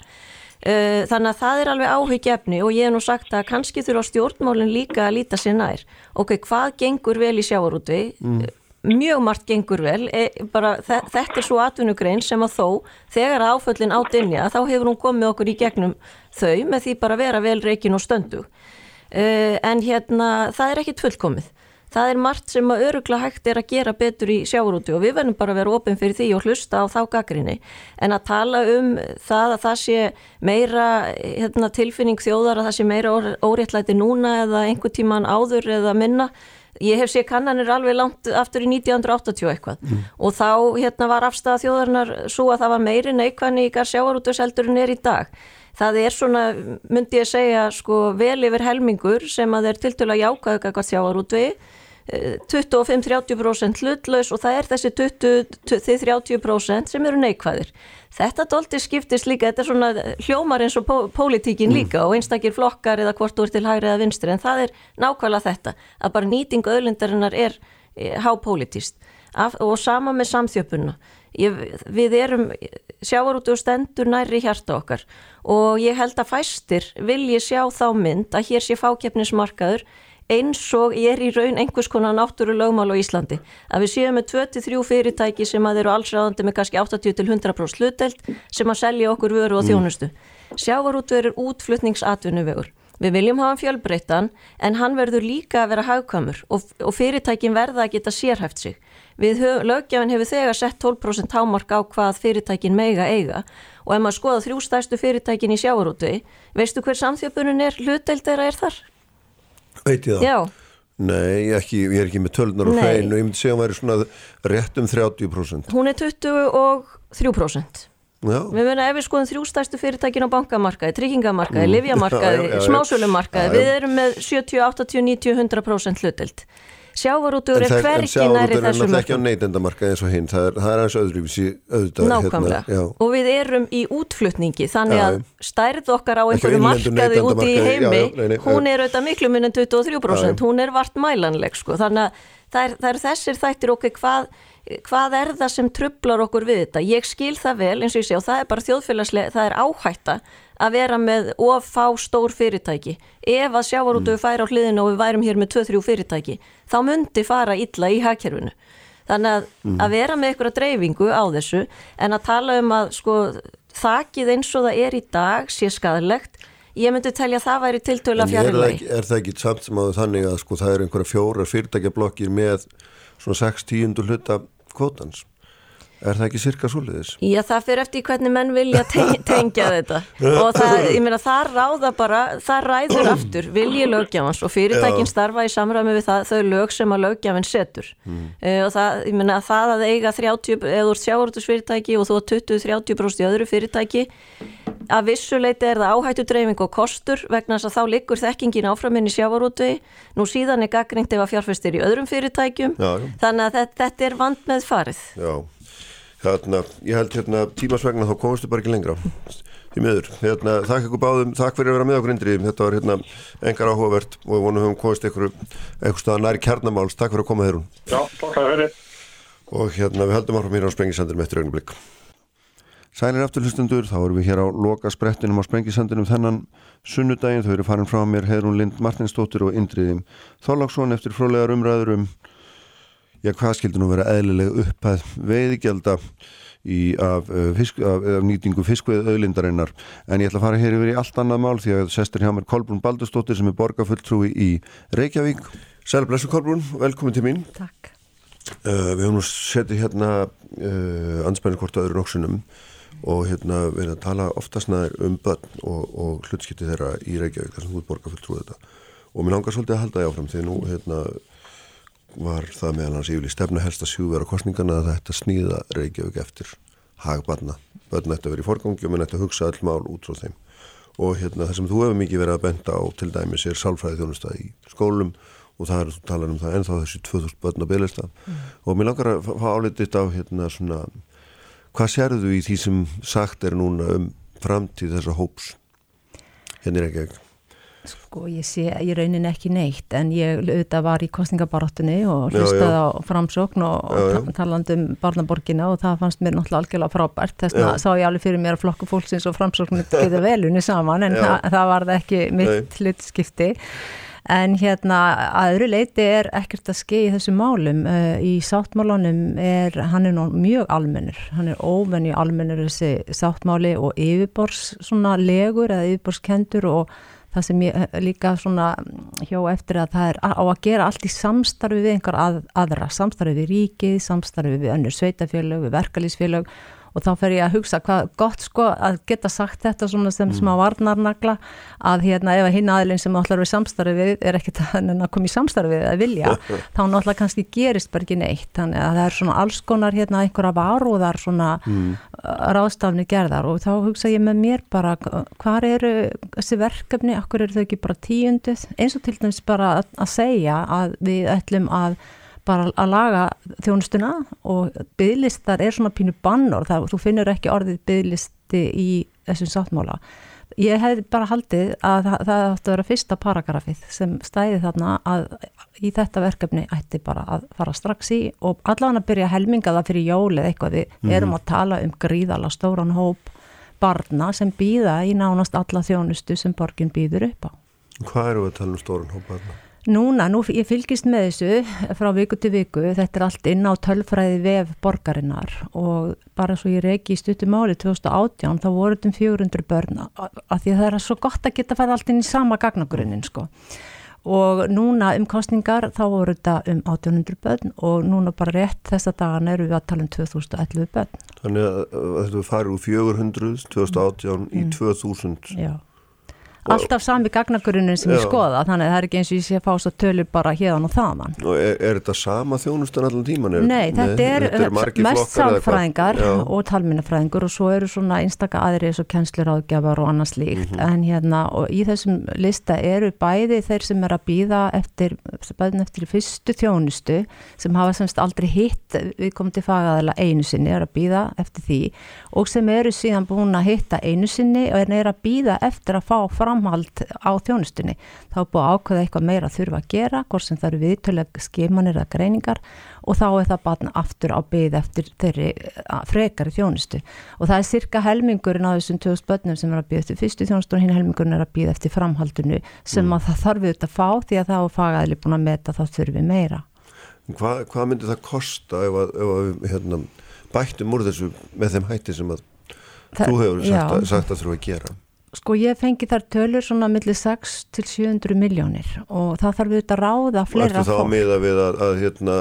Þannig að það er alveg áhyggjefni og ég hef nú sagt að kannski þurfa stjórnmálinn líka að líta sér nær. Ok, hvað gengur vel í sjáarútvi? Mm. Mjög margt gengur vel, e, bara, þetta er svo atvinnugrein sem að þó þegar áföllin á dinja þá hefur hún komið okkur í gegnum þau með því bara vera vel reikin og stöndu. Uh, en hérna það er ekkit fullkomið það er margt sem að örugla hægt er að gera betur í sjáurúti og við verðum bara að vera ofin fyrir því og hlusta á þá gaggrinni en að tala um það að það sé meira hérna, tilfinning þjóðar að það sé meira óréttlæti núna eða einhver tíman áður eða minna ég hef sé kannanir alveg langt aftur í 1980 eitthvað. Mm. og þá hérna var afstæða þjóðarnar svo að það var meiri neikvæðni í gar sjávarútuseldur en er í dag. Það er svona, myndi ég segja sko vel yfir helmingur sem að þeir tiltöla jákaðu eitthvað sjávarútvegi 25-30% hlutlaus og það er þessi 20-30% sem eru neikvæðir. Þetta doldi skiptist líka, þetta er svona hljómar eins og pólitíkin mm. líka og einstakir flokkar eða hvort úr til hægri eða vinstri en það er nákvæmlega þetta að bara nýting öðlindarinnar er e, hápolítist og sama með samþjöpunna. Ég, við erum sjávarútu og stendur næri hjarta okkar og ég held að fæstir vilji sjá þá mynd að hér sé fákeppnismarkaður eins og ég er í raun einhvers konar náttúru lögmál á Íslandi að við séum með 23 fyrirtæki sem að eru allsræðandi með kannski 80-100% hlutelt sem að selja okkur vöru og mm. þjónustu. Sjávarútverður útflutningsatvinnuvegur. Við viljum hafa fjölbreyttan en hann verður líka að vera hagkamur og, og fyrirtækin verða að geta sérhæft sig. Við lögjafin hefur þegar sett 12% hámark á hvað fyrirtækin meiga eiga og ef maður skoða þrjú stærstu fyrirtækin í sjávarútvei, veistu hver samþjöpunum er hlutelt þeirra er þar? Veit ég það? Já. Nei, ekki, ég er ekki með tölnar og hrein og ég myndi segja að hún væri svona rétt um 30%. Hún er 23%. Já. Við verðum að ef við skoðum þrjústæstu fyrirtækin á bankamarkaði, tryggingamarkaði, mm. <laughs> livjamarkaði, smásölumarkaði, við erum með 70, 80, 90, 100% hlutild sjávarútur er hverki næri þessum en það er ekki á neytendamarka eins og hinn. Það er, er aðeins öðruvísi auðvitað nákvæmlega. hérna, og við erum í útflutningi þannig já, að stærð okkar á einhverju markaði úti í heimi já, já, nei, nei, hún er auðvitað miklu minn en 23% hún er vart mælanleg sko. Þannig að það er, það er þessir þættir okkur hvað hvað er það sem trublar okkur við þetta ég skil það vel eins og ég sé og það er bara þjóðfélagslega, það er áhætta að vera með of fá stór fyrirtæki ef að sjávarútu mm. færa á hliðinu og við værum hér með 2-3 fyrirtæki þá myndi fara illa í hagkerfinu þannig að, mm. að vera með ykkur að dreifingu á þessu en að tala um að sko þakið eins og það er í dag sé skadalegt ég myndi telja að það væri tiltöla fjarrilegi. Er, er það ekki samt sem að þannig að sko það er einhverja fjóra fyrirtækjablokkir með svona 6-10 hluta kvótans? Er það ekki cirka svoleiðis? Já, það fyrir eftir hvernig menn vilja <laughs> tengja þetta. Og það, ég meina, það ráða bara, það ræður aftur vilji lögjafans og fyrirtækin starfa í samræmi við það, þau lög sem að lögjafin setur. Mm. uh, og það, ég meina, það að eiga 30, eða úr sjávartusfyrirtæki og þú að 20-30% í öðru fyrirtæki að vissuleiti er það áhættu dreifing og kostur vegna þess að þá liggur þekkingin áframinn í sjávarúti nú síðan er gaggringt ef að fjárfæstir í öðrum fyrirtækjum. Já, já. þannig að þetta, þetta er vand með farið. Já, hérna, ég held hérna tímasvegna þá komstu bara ekki lengra. Því miður, hérna, þakk ykkur báðum. Þakk fyrir að vera með okkur indri, þetta var hérna engar áhugavert og við vonum höfum komist ykkur eitthvað staðar næri kjarnamáls, takk fyrir að koma þeirra Já, takk fyrir. og hérna við höldum áfram hér á Sprengisandinum eftir augnablik. Sælir aftur hlustundur, þá erum við hér á loka sprettinum á Sprengisandinum þennan sunnudaginn, þau eru farin frá mér Heðrún Lind Martinsdóttir og Indriðim Þorláksson eftir frólegar umræður um já, hvað skildi nú vera eðlileg upphæð veiðigjalda í, af, uh, fisk, af, af nýtingu fiskveið auðlindarinnar en ég ætla að fara hér yfir í allt annað mál því að sestur hjá mér Kolbrún Baldursdóttir sem er borgarfulltrúi í Reykjavík. Sæl blessu Kolbrún, velkomin til mín. Takk. Uh, við höfum nú setið hérna uh, anspænir hvort öðru noksunum og hérna við erum að tala oftast næður um börn og, og hlutskipti þeirra í Reykjavík þar sem þú er borgarfulltrúið þetta. Og mér langar svolítið að halda því áfram því nú hérna var það meðal hans yfirlega stefna helst að sjúvera kostningana að þetta sníða Reykjavík eftir hagbarna börn ætti að vera í forgangi og minn ætti að hugsa all mál út frá þeim. Og hérna það sem þú hefur mikið verið að benda á til dæmis er sálfræði þjónustað í skólum og það er þú talar um það ennþá þessi 2000 börn að byrjast mm. og mér langar að fá álitið á hérna svona hvað sérðu í því sem sagt er núna um framtíð þessa hóps? Hérna ekki ekki Sko ég sé í raunin ekki neitt en ég auðvitað var í kostningabaráttunni og hlustaði á framsókn og, og talandi um barnaborgina og það fannst mér náttúrulega algjörlega frábært. Þess að sá ég alveg fyrir mér að flokku fólksins og framsókn <laughs> getur velunni saman en það, það var það ekki mitt hlutskipti. En hérna að öðru leiti er ekkert að skei þessu málum. Í sáttmálunum er hann er mjög almennur, hann er óvenni almennur þessi sáttmáli og yfirbors svona legur eða yfirborskendur og það sem ég líka svona hjá eftir að það er á að gera allt í samstarfi við einhver að, aðra, samstarfi við ríkið, samstarfi við önnur sveitafélög, við verkalýsfélög og þá fer ég að hugsa hvað gott sko að geta sagt þetta svona sem mm. smá varnarnagla að hérna ef að hinn aðlinn sem allar við samstarfi við er ekkert að, <laughs> að koma í samstarfi við að vilja, <laughs> þá náttúrulega kannski gerist bara ekki neitt, þannig að það er svona alls konar hérna einhverja varúðar svona mm. ráðstafni gerðar og þá hugsa ég með mér bara hvað eru þessi verkefni, okkur eru þau ekki bara tíundið, eins og til dæmis bara að, að segja að við ætlum að bara að laga þjónustuna og bygglistar er svona pínu bannor, það, þú finnur ekki orðið bygglisti í þessum sáttmála. Ég hef bara haldið að það, það átti að vera fyrsta paragrafið sem stæði þarna að í þetta verkefni ætti bara að fara strax í og allavega að byrja að helminga það fyrir jólið eitthvað. Við mm. erum að tala um gríðala stóran hóp barna sem býða í nánast alla þjónustu sem borgin býður upp á. Hvað eru við að tala um stóran hóp barna? Núna, nú ég fylgist með þessu frá viku til viku, þetta er allt inn á tölfræði vef borgarinnar og bara svo ég reyki í stuttum áli 2018 þá voru þetta um 400 börn af því að það er svo gott að geta fæða allt inn í sama gagnagrunnin sko og núna um kostningar þá voru þetta um 1800 börn og núna bara rétt þessa dagan eru við að tala um 2011 börn. Þannig að þetta farið úr 400 2018 mm. í 2000 Já alltaf sami gagnagurinn sem ég skoða þannig að það er ekki eins og ég sé að fá svo tölur bara hérna og þaðan. Og er, er þetta sama þjónustan allan tíman? Er, nei, þetta er, er mest samfræðingar og talminnafræðingur og svo eru svona einstaka aðri eins og kennsluráðgjafar og annars líkt mm -hmm. en hérna og í þessum lista eru bæði þeir sem er að býða eftir, eftir fyrstu þjónustu sem hafa semst aldrei hitt við komum til fagaðala einu sinni er að býða eftir því og sem eru síðan búin að hitta einu sinni og er að býða eftir að fá fram framhald á þjónustunni. Þá er búið ákveða eitthvað meira að þurfa að gera, hvort sem það eru viðtölega skimanir eða greiningar og þá er það bara aftur á byggð eftir þeirri frekari þjónustu. Og það er cirka helmingurinn á þessum 2000 börnum sem er að byggja eftir fyrstu þjónustu og hinn helmingurinn er að byggja eftir framhaldinu sem mm. að það þarf auðvitað að fá því að það á fagaðli búin að meta þá þurfi meira. Hva, hvað myndir það kosta ef að, ef að hérna, bættum úr þessu með þeim hætti sem að Þa, þú hefur sagt, að, sagt að þurfa að gera? Sko ég fengi þar tölur svona millir 6 til 700 miljónir og það þarf auðvitað að ráða fleira fólk. Og eftir þá miða við að, að, hérna,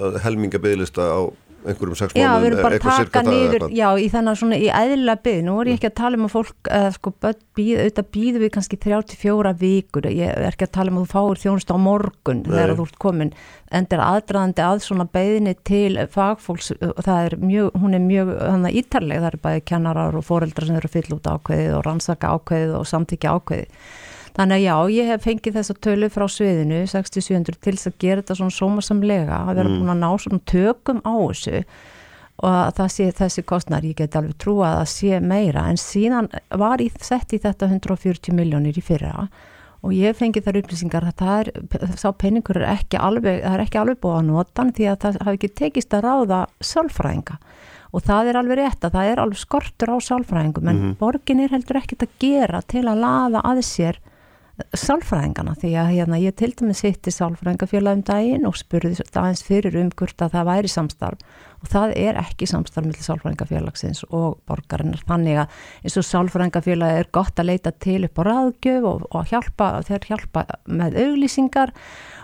að helminga bygglista á einhverjum sex Já, mánuðum við erum bara að taka það niður, já, í þennan svona í eðlilega byggð, nú er ég ekki að tala um að fólk, uh, sko, býð, auðvitað býðu við kannski 34 vikur, ég er ekki að tala um að þú fáir þjónust á morgun þegar þú ert komin, en er aðdraðandi að svona beðinni til fagfólks, og það er mjög, hún er mjög þannig ítarleg, það er bæði kennarar og foreldrar sem eru að fylla út ákveðið og rannsaka ákveðið og samtíkja ákveðið. Þannig að já, ég hef fengið þessa tölu frá sviðinu, 6700, til þess að gera þetta svona sómasamlega, að vera búin að ná svona tökum á þessu. Og að það sé þessi kostnar, ég get alveg trúa að það sé meira, en síðan var í, sett í þetta 140 miljónir í fyrra og ég fengi þar upplýsingar að það er, sá peningur er ekki alveg, það er ekki alveg búið að nota því að það hafi ekki tekist að ráða sálfræðinga. Og það er alveg rétt að það er alveg skortur á sálfræðingum en borgin er heldur ekkert að gera til að laða að sér sálfræðingana því að hérna, ég til dæmis hitti sálfræðingafélag um daginn og spurði aðeins fyrir um hvort að það væri samstarf. Og það er ekki samstarf millir sálfræðingafélagsins og borgarinnar. Þannig að eins og sálfræðingafélag er gott að leita til upp á ráðgjöf og, og hjálpa, þeir hjálpa með auglýsingar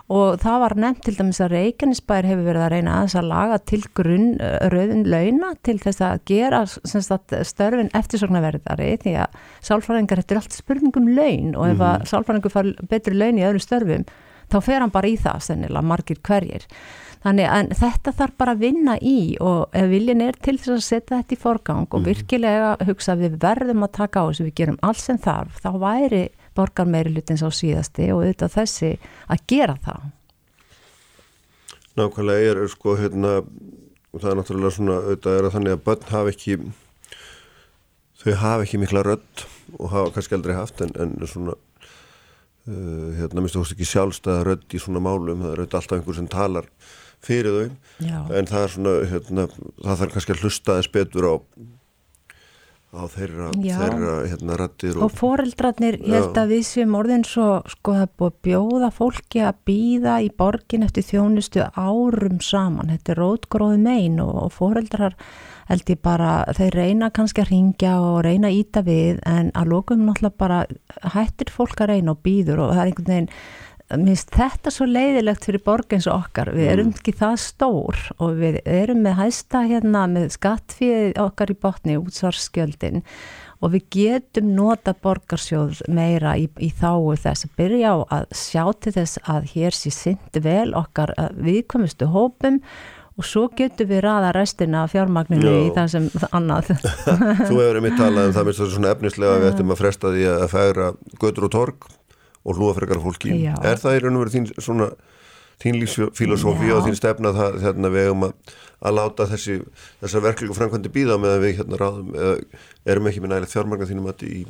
og það var nefnt til dæmis að Reykjanesbær hefur verið að reyna aðeins að laga til grunn rauðin launa til þess að gera sagt, störfin eftirsoknaverðari því að sálfræðingar er allt spurningum laun og ef að sálfræðingur far betri laun í öðrum störfum þá fer hann bara í það sennilega margir hverjir. Þannig að þetta þarf bara að vinna í og ef viljin er til þess að setja þetta í forgang og virkilega hugsa að við verðum að taka á þessu, við gerum allt sem þarf þá væri borgar meiri hlutins á síðasti og auðvitað þessi að gera það. Nákvæmlega er sko hérna og það er náttúrulega svona auðvitað er að þannig að börn hafa ekki þau hafa ekki mikla rödd og hafa kannski aldrei haft en, en svona uh, hérna minnst þú veist ekki sjálfstæða rödd í svona málum, það er auðvitað alltaf einhver sem talar fyrir þau Já. en það er svona hérna, það þarf kannski að hlusta þess betur á á þeirra, þeirra hérna rættir Og foreldrarnir, ég held að við séum orðin svo, sko það búið bjóða fólki að býða í borgin eftir þjónustu árum saman, þetta er rótgróði megin og, og foreldrar held ég bara, þeir reyna kannski að ringja og reyna að íta við en að lókum náttúrulega bara hættir fólk að reyna og býður og það er einhvern veginn minnst þetta svo leiðilegt fyrir borg eins og okkar, við erum ekki það stór og við erum með hæsta hérna með skattfíð okkar í botni útsvarskjöldin og við getum nota borgarsjóð meira í, í þáu þess að byrja á að sjá til þess að hér sé syndi vel okkar að viðkomustu hópum og svo getum við raða restina af fjármagninu Já. í það sem annað. <laughs> Þú hefur einmitt talað um það <laughs> minnst svona efnislega að við ættum að fresta því að færa götur og torg og hlúa frekar fólki. Já. Er það í raun og verið þín svona þín lífsfilosófi Já. og þín stefna það hérna við um að, að láta þessi þessar verklegu framkvæmdi býða með að við hérna ráðum erum ekki með nægilegt fjármagna þínum að í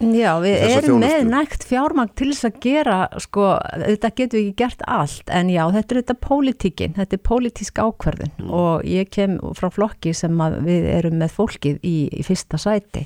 Já, við erum með nægt fjármagn til þess að gera, sko, þetta getum við ekki gert allt, en já, þetta er þetta pólitíkin, þetta er pólitísk ákverðin Mm. og ég kem frá flokki sem að við erum með fólkið í, í fyrsta sæti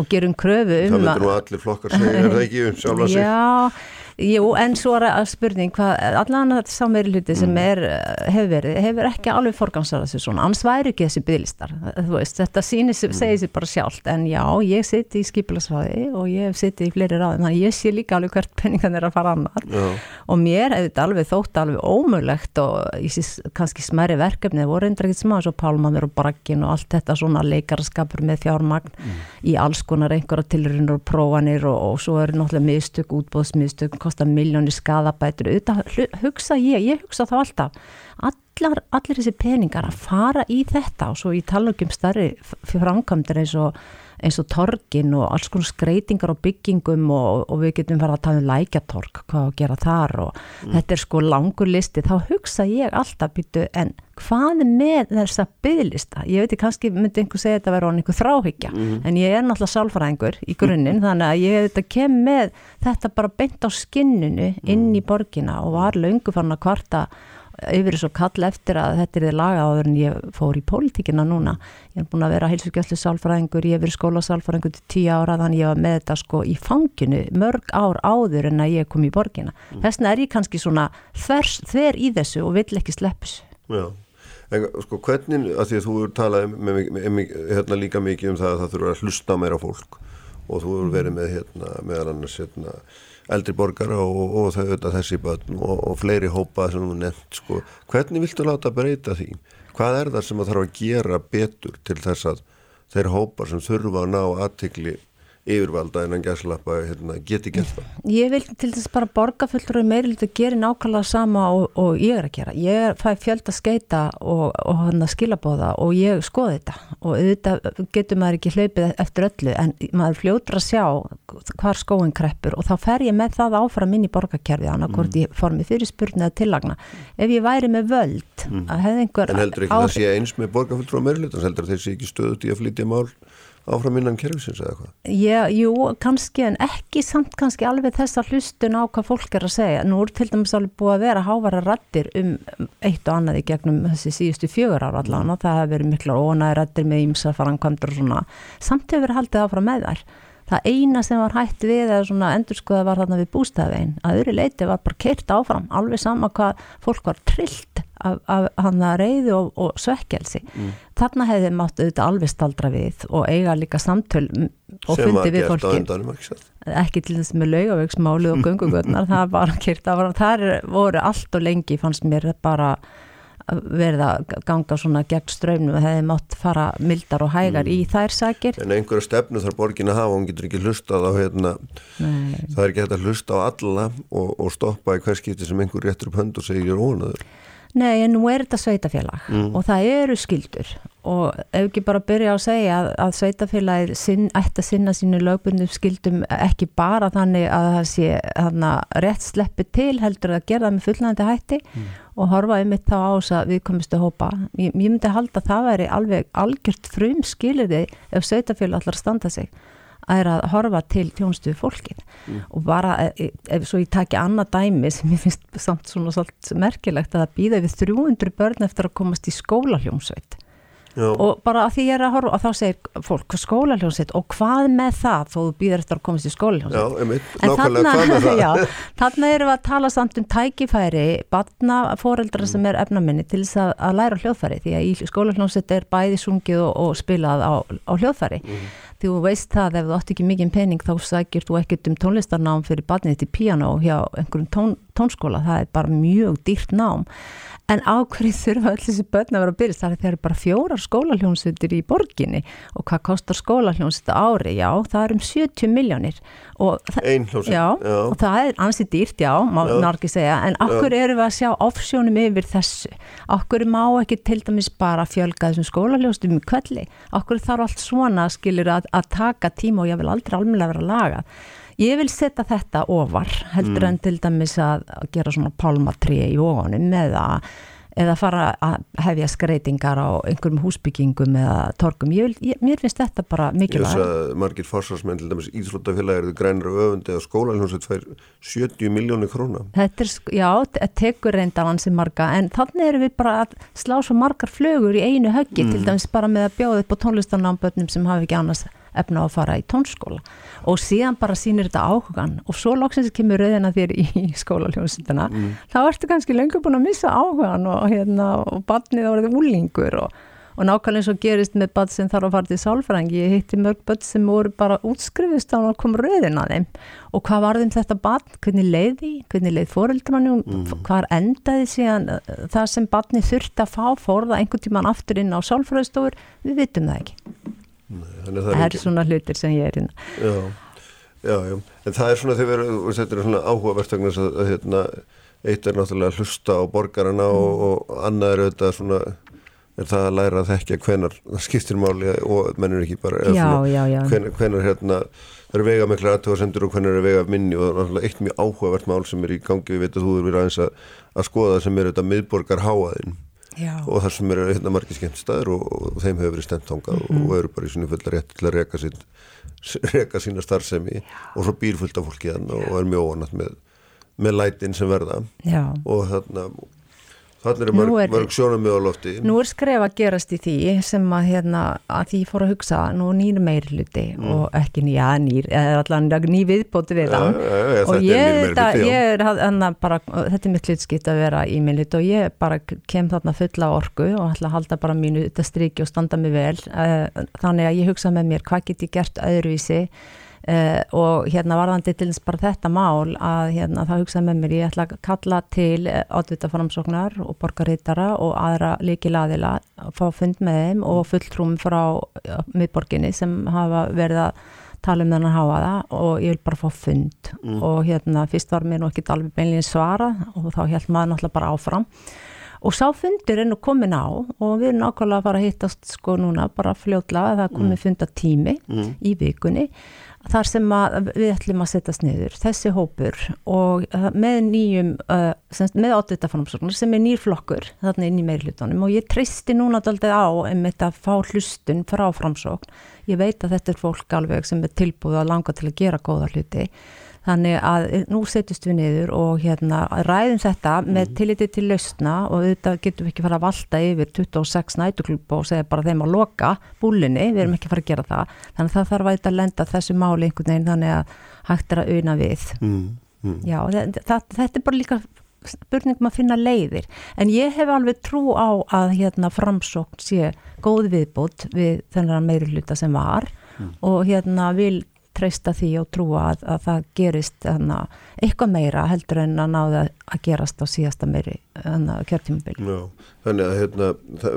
og gerum kröfu Mm. það um myndir nú allir flokkar segja, er það ekki um sjálfa <laughs> sig? Já, jú, en svo er að spurning hvað, allan að sá meiri hluti Mm. sem er, eh, hefur verið, hefur ekki alveg forgansara þessu svona, annars væri ekki þessi bygglistar, þú veist, þetta sýnir, Mm. segir sér bara sjálft, en já, ég siti í skipilagsráði og ég hef sitið í fleiri ráðum, þannig að ég sé líka alveg hvert penningan er að fara annar Já. og mér hefði þetta alveg þótt alveg ómögulegt og í sís, kannski smæri verkefni, það voru endur ekkert smá, svo pálmanur og brakkin og allt þetta svona leikaraskapur með fjármagn í alls konar einhverja tilrunur og prófanir og, og svo eru náttúrulega mistök, útbóðsmistök, kosta miljónir skadabætur, hugsa ég, ég hugsa þá alltaf, allar, allir þessi peningar að fara í þetta. Og svo ég tala ekki um starri framkvæmdir eins og eins og torgin og alls konar skreitingar og byggingum og, og við getum farið að tala um lækjatorg, hvað að gera þar og þetta er sko langur listi, þá hugsa ég alltaf býtu en hvað er með þessa bygglista? Ég veit ekki, kannski myndi einhver segja þetta on einhver þráhyggja, en ég er náttúrulega sálfræðingur í grunninn, <laughs> þannig að ég þetta kem með þetta bara beint á skinninu inn í borgina og var löngu fann að kvarta yfir þessu kall eftir að þetta er þið laga áður en ég fór í pólitíkina núna. Ég er búin að vera heilsugjastlu sálfræðingur ég hef verið skólasálfræðingur til tíu ára þannig ég var með þetta sko í fanginu mörg ár áður en að ég kom í borgina. Mm. þess vegna er ég kannski svona þvers, þver í þessu og vill ekki sleppus Já, en sko hvernig, að því að þú er talað með, með, með, hérna líka mikið um það að það þurfa að hlusta meira fólk og þú verið með hérna, meðal annars hérna, eldri borgara og, og þetta, þessi börn og, og fleiri hópa sem þú nefnt sko. hvernig viltu láta breyta því? hvað er það sem það þarf að gera betur til þess að þeir hópar sem þurfa að ná aðtikli yfirvalda en að gæslappa hérna, geti gert það. Ég vil til þess bara borgarfullur og meirilit að gera nákvæmlega sama og, og ég er að gera. Ég fæ fjöld að skeita og, og hann að skilabóða og ég skoði þetta og auðvitað getur maður ekki hlaupið eftir öllu en maður fljóður að sjá hvar skóin kreppur og þá fer ég með það áfram inn í borgarkerfið annarkort mm. ég formi fyrir spurning eða tillagna. Ef ég væri með völd mm. að hefði einhver... En heldur ekki það sé eins með borgarfullur og meirilit, heldur þeir að áfram innan kerfisins eða hvað? Já, jú, kannski en ekki samt kannski alveg þessa hlustun á hvað fólk er að segja. Nú er til dæmis alveg búið að vera hávara rattir um eitt og annað í gegnum þessi síðustu fjögur ára allan og það hefur verið mikla ónæði rattir með ímsa farangkvæmdur og svona. Samt hefur verið haldið áfram með þær. Það eina sem var hægt við eða svona endurskoða var þarna við bústæðvegin. Að öðru leiti var bara keirt áfram, alveg sama hvað fólk var trillt af, af hann að reyðu og, og svekkelsi mm. þarna hefði máttu þetta alveg staldra við og eiga líka samtöl og sem fundi við fólki endanum, ekki, til þess með laugaveiksmáli og gungugötnar <laughs> það var kert af það voru allt og lengi fannst mér bara verið að ganga svona gegn ströfnum og hefði mátt fara mildar og hægar mm. í þær sækir En einhverja stefnu þarf borgin að hafa hún getur ekki hlustað á hérna Nei. það er ekki hægt að hlusta á alla og, og stoppa í hver skipti sem einhver réttur upp hönd og segir ónaður Nei, en nú er þetta sveitafélag mm. og það eru skildur og ef ekki bara byrja að segja að, að sveitafélagið sinn, ætti að sinna sínu lögbundum skildum ekki bara þannig að það sé hana, rétt sleppi til heldur að gera það með fullnægandi hætti mm. og horfa ymitt þá ás að við komumst að hópa. Ég, ég myndi að halda að það væri alveg algjört frum skilirði ef sveitafélag allar standa sig að er að horfa til þjónstuðu fólkin mm. og bara ef, e, ef svo ég taki annað dæmi sem ég finnst samt svona svolítið merkilegt að það býða við 300 börn eftir að komast í skólahljómsveit Já. og bara að því ég er að horfa og þá segir fólk skólahljómsveit og hvað með það? Þó þú býðar eftir að komast í skólahljómsveit. En þannig <laughs> þarna erum við að tala samt um tækifæri batna foreldra sem er efnaminni til þess að, að læra hljóðfæri því að í skólahljómsveit er bæði sungið og, og spilað á, á hljóðfæri. Mm því þú veist það ef þú átt ekki mikið pening þá sækir þú ekkert um tónlistarnám fyrir barnið til piano hjá einhverjum tón, tónskóla, það er bara mjög dýrt nám en ákveðið þurfa allir þessi börn að vera að byrja það er þegar bara fjórar skólaljónsveitir í borginni. Og hvað kostar skólaljónsveit ári, já, það er um 70 miljónir og, já, og það er ansið dýrt, já, má narki segja. En okkur eru við að sjá offsjónum yfir þessu, okkur má ekki til dæmis bara fjölga þessum skólaljónsveitum í kvelli, okkur þarf allt svona skilir að, að taka tíma og ég vil aldrei almenna vera að laga Ég vil setja þetta ofar heldur mm. en til dæmis að gera svona pálmatri í ofanum eða, eða fara að hefja skreitingar á einhverjum húsbyggingum eða torkum. Ég vil, ég, mér finnst þetta bara mikilvægt. Ég veist að margir fórsvarsmenn til dæmis Íðslótafélag eru grænir og öfundi og skólaljónsveit fær 70 miljónu króna. Þetta er, já, tekur reyndan hansi marga en þannig eru við bara að slá svo margar flögur í einu höggi mm. til dæmis bara með að bjóða upp á tónlistanambötnum sem hafi ekki annars efna að fara í tónskóla og síðan bara sýnir þetta áhugan og svo loksins kemur rauðina þér í <laughs> skólaljónsundina mm. þá ertu kannski lengur búin að missa áhugan og, hérna, og barnið árið úlingur og, og nákvæmlega eins og gerist með barn sem þarf að fara til sálfrængi ég hitti mörg barn sem voru bara útskrifist og kom rauðina þeim. Og hvað var þeim þetta barn, hvernig leiði hvernig leið fóreldrani mm. hvað endaði síðan uh, það sem barni þurfti að fá fórða einhvern tíman aftur inn á sálfræðstofur, við vitum það ekki Nei, það, það er ekki... svona hlutir sem ég er hérna. já, já, já, en það er svona þegar við setjum svona áhugaverðstögnast að, hérna, eitt er náttúrulega að hlusta á borgarna mm. og, og annað er auðvitað svona er það að læra að þekkja hvenar það skiptir máli og mennur ekki bara já, svona, já, já. Hvenar, hvenar hérna það eru vega mikla aðtöðasendur og hvenar eru vega minni og náttúrulega eitt mjög áhugavert mál sem er í gangi við veit að þú eru aðeins að, að skoða sem er auðvitað miðborgar háaðinn Já. og þar sem eru hérna margir skemmtstæður og, og þeim hefur verið stemt hangað mm -hmm. og eru bara í svona fulla rétt til að reka, sín, reka sína starfsemi Já. og svo býr fullt af fólki þann og er mjög óanætt með, með lætin sem verða og þarna Þannig er mörg, mörg sjónum með á lofti. Nú er skref að gerast í því sem að, hérna, að því fór að hugsa nú nýr meirluti mm. og ekki nýja nýr, eða allavega ný viðbóti við hann. Ja, ja, ja, og ég, þetta, ég er bara, þetta er mitt hlutskipt að vera í meirluti og ég bara kem þarna fulla orgu og ætla að halda bara mínu þetta striki og standa mig vel. Eh, þannig að ég hugsa með mér hvað get ég gert öðruvísi Uh, og hérna varðandi til þess bara þetta mál að hérna það hugsaði með mér ég ætla að kalla til átvita framsóknar og borgarítara og aðra líki laðila að fá fund með þeim og fulltrúm frá miðborginni sem hafa verið að tala um þennan háaða og ég vil bara fá fund mm. og hérna fyrst var mér nú ekki alveg beinlega svara og þá held maður náttúrulega bara áfram og sá fundur er nú komin á og við erum nákvæmlega að fara að hittast sko núna bara fljóðlega að það komi mm. funda tími mm. í vikunni þar sem við ætlum að setjast niður þessi hópur og uh, með nýjum uh, með átvitaframsóknar sem er nýr flokkur þarna inn í meirlutunum og ég tristi núna aldrei á um þetta að fá hlustun frá framsókn. Ég veit að þetta er fólk alveg sem er tilbúið að langa til að gera góða hluti Þannig að nú setjast við niður og hérna ræðum þetta mm. með tilliti til lausna og þetta getum við ekki fara að valda yfir 26 nætuklub og segja bara þeim að loka búlinni, við erum ekki fara að gera það. Þannig að það þarf að þetta lenda þessu máli einhvern veginn þannig að hægt er að auðna við. Mm. Mm. Já, þetta, þetta er bara líka spurningum að finna leiðir. En ég hef alveg trú á að hérna framsókn sé góð viðbútt við þennan meiri hluta sem var mm. og hérna vil treysta því og trúa að, að það gerist eitthvað meira heldur en að náða að gerast á síðasta meiri kjörtímabili. Þannig að hérna,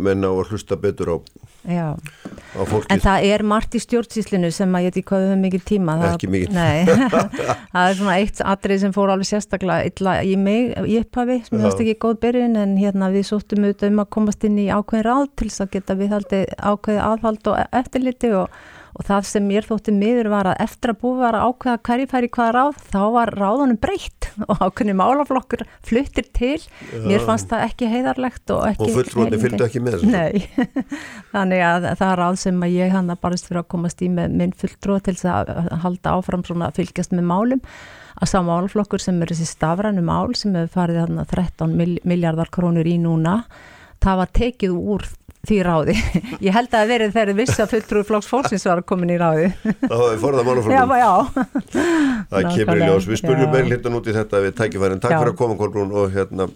menna á að hlusta betur á, á fólkið. En það er margt í stjórnsíslinu sem að ég veit hvað við höfum mikil tíma það, Ekki mikil <laughs> Það er svona eitt atrið sem fór alveg sérstaklega illa í mig, í upphafi sem ég veist ekki góð byrjun en hérna við sóttum auðvitað um að komast inn í ákveðin ráð til þess að geta við haldið ákveði aðhald og eftirliti og og það sem mér þótti miður var að eftir að búið var að ákveða hverju færi hvaða ráð þá var ráðunum breytt. <laughs> Og ákveðni málaflokkur fluttir til. Já. mér fannst það ekki heiðarlegt og ekki og fulltrúandi fylgdu ekki með þessu. <laughs> Þannig að það er ráð sem að ég hann að barist fyrir að komast í með minn fulltrú til þess að halda áfram svona að fylgjast með málum. Að sá málaflokkur sem er þessi stafrænu mál sem hefur farið þarna 13 miljardar krónur í núna það var tekið úr því ráði. <laughs> Ég held að það verið þegar viss að fulltrúi flokks fólksins var komin í ráði. Það var forðað málaflokkum. Já, já. <laughs> Það kemur í ljós. Við spurjum meðl hittan út í þetta við tækifærin. Takk já. fyrir að koma Kolbrún og hérna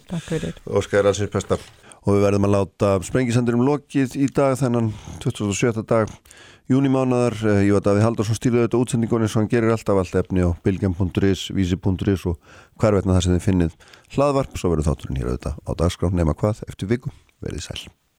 Óskæðir allsins besta. Og við verðum að láta sprengisendurum lokið í dag þennan 27. dag júnimánaðar. Eh, ég var Davíð Haldarsson stíluði þetta útsendingunni svo hann gerir alltaf allt efni á bilgjum.is, vísi.is og hvervetna þar sem þið finnið hlaðvarp. Svo verður þátturinn hér auðvitað á dagskrán nema hvað eftir viku. Verðið sæl.